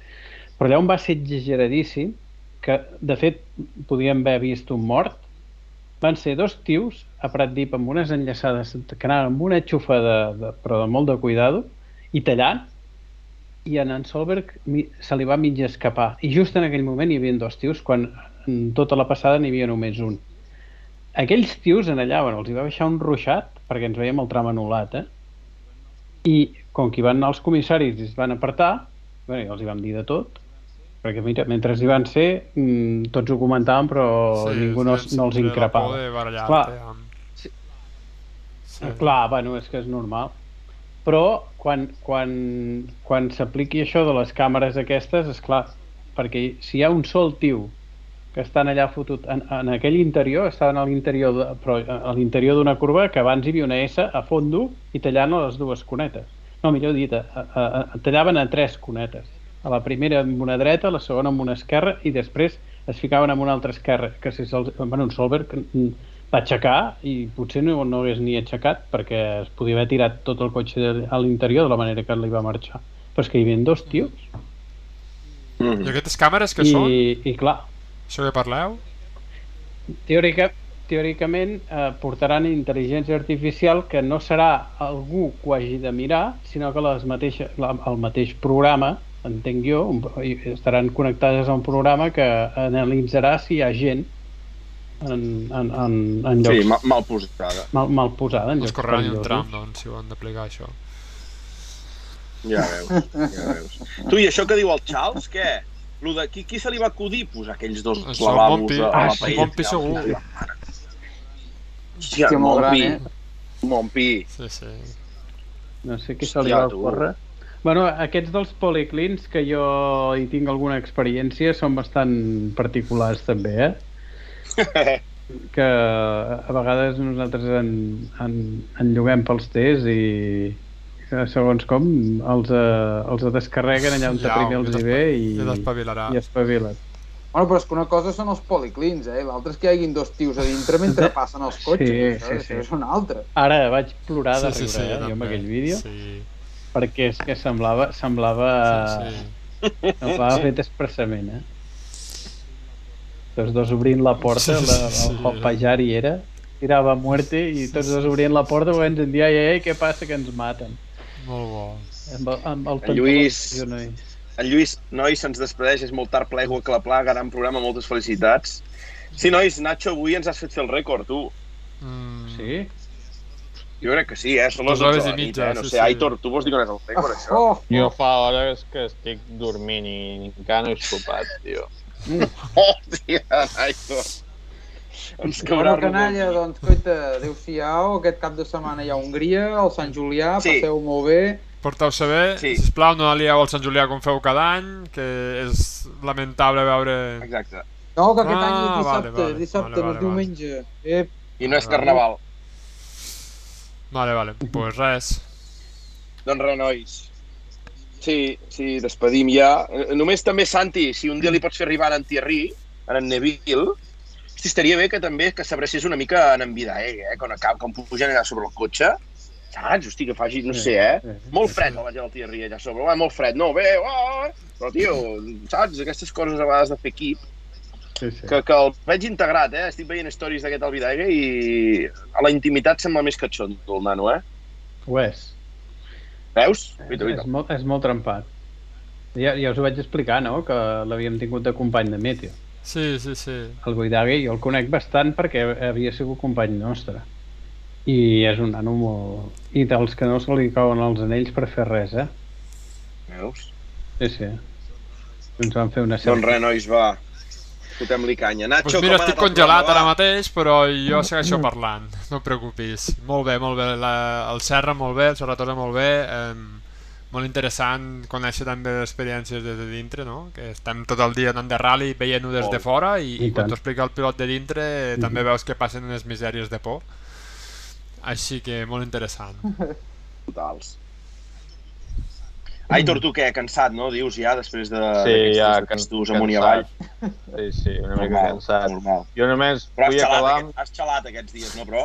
Però allà on va ser exageradíssim, que de fet podíem haver vist un mort, van ser dos tios a Pratdip amb unes enllaçades que anaven amb una xufa de, de, però de molt de cuidado i tallant i en en Solberg se li va mig escapar. I just en aquell moment hi havia dos tios quan en tota la passada n'hi havia només un. Aquells tios en allà, bueno, els hi va baixar un ruixat perquè ens veiem el tram anul·lat eh? i com que hi van anar els comissaris i es van apartar bueno, els hi vam dir de tot perquè mira, mentre hi van ser mmm, tots ho comentaven però sí, ningú no, no els increpava De barallar Clar. amb... Sí. Sí. Clar, bueno, és que és normal. Però quan, quan, quan s'apliqui això de les càmeres aquestes, és clar, perquè si hi ha un sol tio que estan allà fotut en, en aquell interior, estaven a l'interior de, però a l'interior d'una curva que abans hi havia una S a fondo i tallant a les dues conetes. No, millor dit, a, a, a, tallaven a tres conetes. A la primera amb una dreta, a la segona amb una esquerra i després es ficaven amb una altra esquerra, que si se'ls... Bueno, en Solberg mm, va aixecar i potser no, no hagués ni aixecat perquè es podia haver tirat tot el cotxe de- a l'interior de la manera que li va marxar. Però és que hi havia dos tios Mm. I aquestes càmeres que i, són? i clar, Això que parleu? teòrica, teòricament eh, portaran intel·ligència artificial que no serà algú que ho hagi de mirar, sinó que les mateixa, la, el mateix programa, entenc jo, estaran connectades a un programa que analitzarà si hi ha gent en, en, en, en llocs Sí, mal, mal posada. mal, mal posada, en llocs correran un tram, doncs, si ho han d'aplicar, això. Ja veus, ja veus. Tu, i això que diu el Charles, què? Lo de, qui, qui se li va acudir posar aquells dos Això, lavabos Monpi. a, a Ah, la sí, paella? Monpi segur. Hòstia, Hòstia, molt gran, Monpi. eh? Monpi. Sí, sí. No sé què se li va ocórrer. Bueno, aquests dels policlins, que jo hi tinc alguna experiència, són bastant particulars també, eh? [LAUGHS] que a vegades nosaltres en, en, en lloguem pels tests i segons com els, eh, els descarreguen allà on Ja, primer els hi ve i, i espavilen. Bueno, però és que una cosa són els policlins, eh? L'altra és que hi haguin dos tios a dintre mentre passen els cotxes. Sí, això, sí, això sí. és una altra. Ara vaig plorar de sí, riure, sí, eh, jo amb aquell vídeo, Sí, perquè és que semblava, semblava, sí, sí. semblava [LAUGHS] fet expressament, eh? Tots dos obrint la porta, Sí, la, sí, el sí. Hopajar hi era, tirava a muerte i tots dos obrint la porta perquè ens en dia, ei, ei, què passa, que ens maten. Molt bo. Amb, el- amb el En Lluís. En Lluís, nois, se'ns despedeix, és molt tard, plego a claplar, gran programa, moltes felicitats. Sí, nois, Nacho, avui ens has fet fer el rècord, tu. Mm, Sí? Jo crec que sí, eh? Són les Dues hores 12 de la nit, mitja, eh? No sí, sé, sí. Aitor, tu vols dir que no és el rècord, això? Oh, Jo fa hores que estic dormint i encara no he sopat, tio. [LAUGHS] Hòstia, Aitor. Ens caurà Bueno, canalla, doncs, coita, adeu-siau. Aquest cap de setmana hi ha Hongria, el Sant Julià, Sí. passeu molt bé. Porteu-se bé, Sí. sisplau, no alieu al Sant Julià com feu cada any, que és lamentable veure... Exacte. No, que aquest Ah, any és vale, dissabte, vale, dissabte, vale, no és vale, diumenge. Ep, I no és carnaval. Vale, vale, doncs pues res. Doncs res, nois. Sí, sí, despedim ja. Eh, Només també, Santi, si un dia li pots fer arribar a en Thierry, a en Neville, hosti, estaria bé que també que s'abracés una mica en en Vidaeg, eh? Quan, acaba, quan pugen allà sobre el cotxe, saps? Hosti, que faci, no sé, eh? Molt fred la gent del Thierry allà sobre. Uah, molt fred. No, bé, uah, però, tio, saps? Aquestes coses a vegades de fer equip, Sí, sí. que, que el veig integrat, eh? Estic veient stories d'aquest Albidaga i a la intimitat sembla més catxondo el nano, eh? Ho és. Veus? És, Vita, és, vita. molt, és molt trempat. Ja, ja us ho vaig explicar, no?, que l'havíem tingut de company de Meteo. Sí, sí, sí. El Guidagui jo el conec bastant perquè havia sigut company nostre. I és un nano molt... I dels que no se li cauen els anells per fer res, eh? Veus? Sí, sí. Ens van fer una Doncs selfie. res, nois, va. Fotem-li canya. Nacho, Pues mira, estic congelat programa, ara mateix, però jo segueixo parlant, [LAUGHS] no et preocupis. Molt bé, molt bé, la, el Serra molt bé, el Serratosa molt bé, eh, molt interessant conèixer també les experiències des de dintre, no? Que estem tot el dia anant de rally veient-ho des de Molt. fora i, I i quan t'ho explica el pilot de dintre eh, també veus que passen unes misèries de por. Així que molt interessant. [LAUGHS] Totals. Aitor, tu què? Cansat, no? Dius ja, després de Sí, ja, dies can- d'estus amunt i avall. Sí, sí, una mica Normal, cansat. normal. Jo només Però vull xalat, acabar... aquest, has xalat aquests dies, no, però?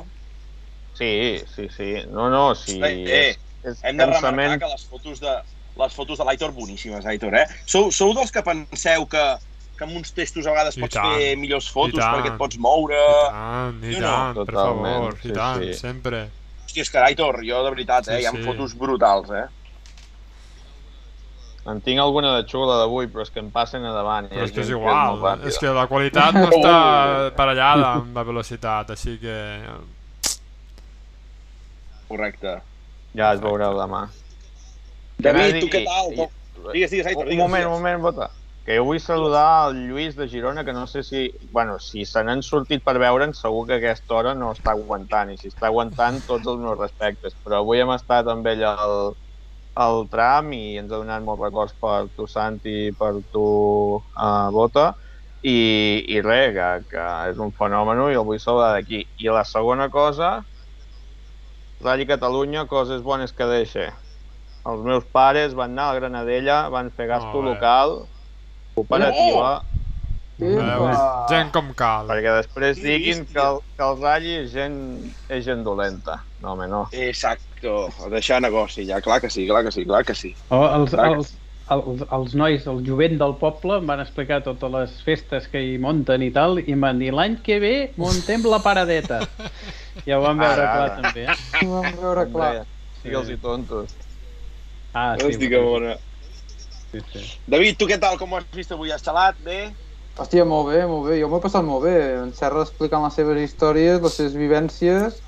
Sí, sí, sí. No, no, sí. Eh, eh, és, és Hem de remarcar cansament... que les fotos de les fotos de l'Aitor boníssimes, Aitor, eh? Sou, sou dels que penseu que, que amb uns testos a vegades I pots tant, fer millors fotos i tant. perquè et pots moure... I tant, i Sí o no? tant, per Totalment, favor, sí, i tant, sí. sempre. Hòstia, és que Aitor, jo de veritat, eh? Sí, Hi ha sí. fotos brutals, eh? En tinc alguna de xula d'avui, però és que em passen a davant. i Però és que és igual, molt ràpida. és que la qualitat no està [LAUGHS] parellada amb la velocitat, així que... Correcte. Ja es veureu demà. David, tu què tal? i- Digues, digues, Aitor, Un digues. moment, un moment, Bota. Que jo vull saludar el Lluís de Girona, que no sé si... Bueno, si se n'han sortit per veure'n, segur que a aquesta hora no està aguantant. I si està aguantant, tots els meus respectes. Però avui hem estat amb ell al, al tram i ens ha donat molts records per tu, Santi, i per tu, uh, Bota. I, i res, que, que és un fenomen i el vull saludar d'aquí. I la segona cosa, Rally Catalunya, coses bones que deixa. Els meus pares van anar a la Granadella, van fer gasto bé. local, cooperativa, Veus? Gent com cal. perquè després Sí, diguin sí. que el, que el Rally és gent, és gent dolenta. No, home, no. Exacto. Deixar negoci, ja. Clar que sí, clar que sí, clar que sí. O els, Clar que els, els, els nois, el jovent del poble, em van explicar totes les festes que hi munten i tal, i em van dir, l'any que ve muntem la paradeta. [LAUGHS] Ja ho vam veure Ara, clar, ara. també. Eh? Ho vam veure clar. Digue'ls-hi tontos. Ah, sí, Hosti, que bona. Sí, sí. David, tu què tal? Com ho has vist avui? Has xalat? Bé? Hòstia, molt bé, molt bé. Jo m'ho he passat molt bé. En Serra explicant les seves històries, les seves vivències,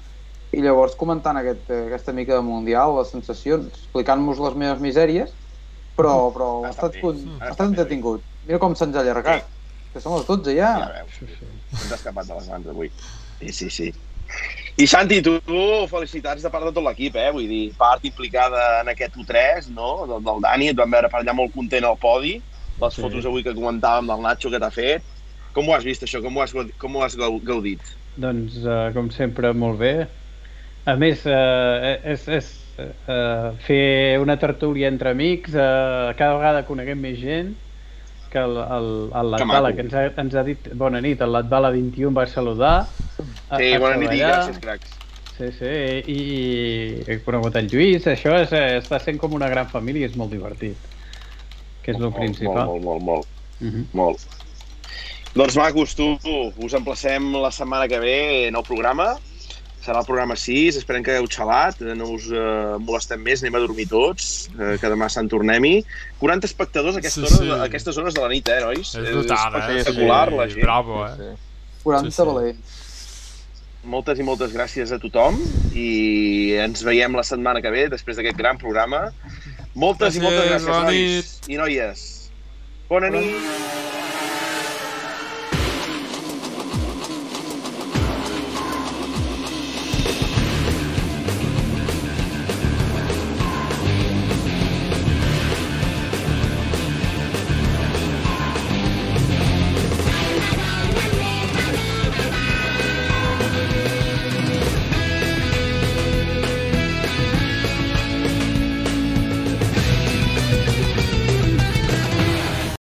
i llavors comentant aquest, eh, aquesta mica de Mundial, les sensacions, explicant-nos les meves misèries, però, però Ha ha estat con... Ha ha estat entretingut. Mira com se'ns ha allargat. Que som les 12 ja. Ja veus. Ens ha escapat de les mans avui. Sí, sí, sí. I Santi, tu, tu felicitats de part de tot l'equip, eh? Vull dir, part implicada en aquest U3, no? Del, del Dani, et vam veure per allà molt content al podi. Les Sí. fotos avui que comentàvem del Nacho que t'ha fet. Com ho has vist, això? Com ho has, com ho has gau- gaudit? Doncs, uh, com sempre, molt bé. A més, uh, és, és uh, fer una tertúlia entre amics, uh, cada vegada coneguem més gent, que el, el, el Que Latbala, maco. que ens ha, ens ha dit bona nit, el Latbala 21 va saludar. a- Sí, a bona nit i treballar. gràcies, cracs. Sí, sí, i, i he conegut el Lluís, això és, està sent com una gran família, és molt divertit, que és el Molt, principal. Molt, molt, molt, molt. Mhm. Molt. Doncs macos, tu, us emplacem la setmana que ve, nou programa. Serà el programa 6, esperem que hagueu xalat, eh, no us eh, molestem més, anem a dormir tots, eh, que demà se'n tornem-hi. 40 espectadors a, aquesta Sí, hora, sí. a aquestes hores de la nit, eh, nois? És brutal, eh? espectacular, Sí, la gent. Bravo, eh? Sí. 40 Sí, sí. valents. Moltes i moltes gràcies a tothom i ens veiem la setmana que ve, després d'aquest gran programa. Moltes i moltes Gràcies, gràcies, bona nois i noies. Bona nit.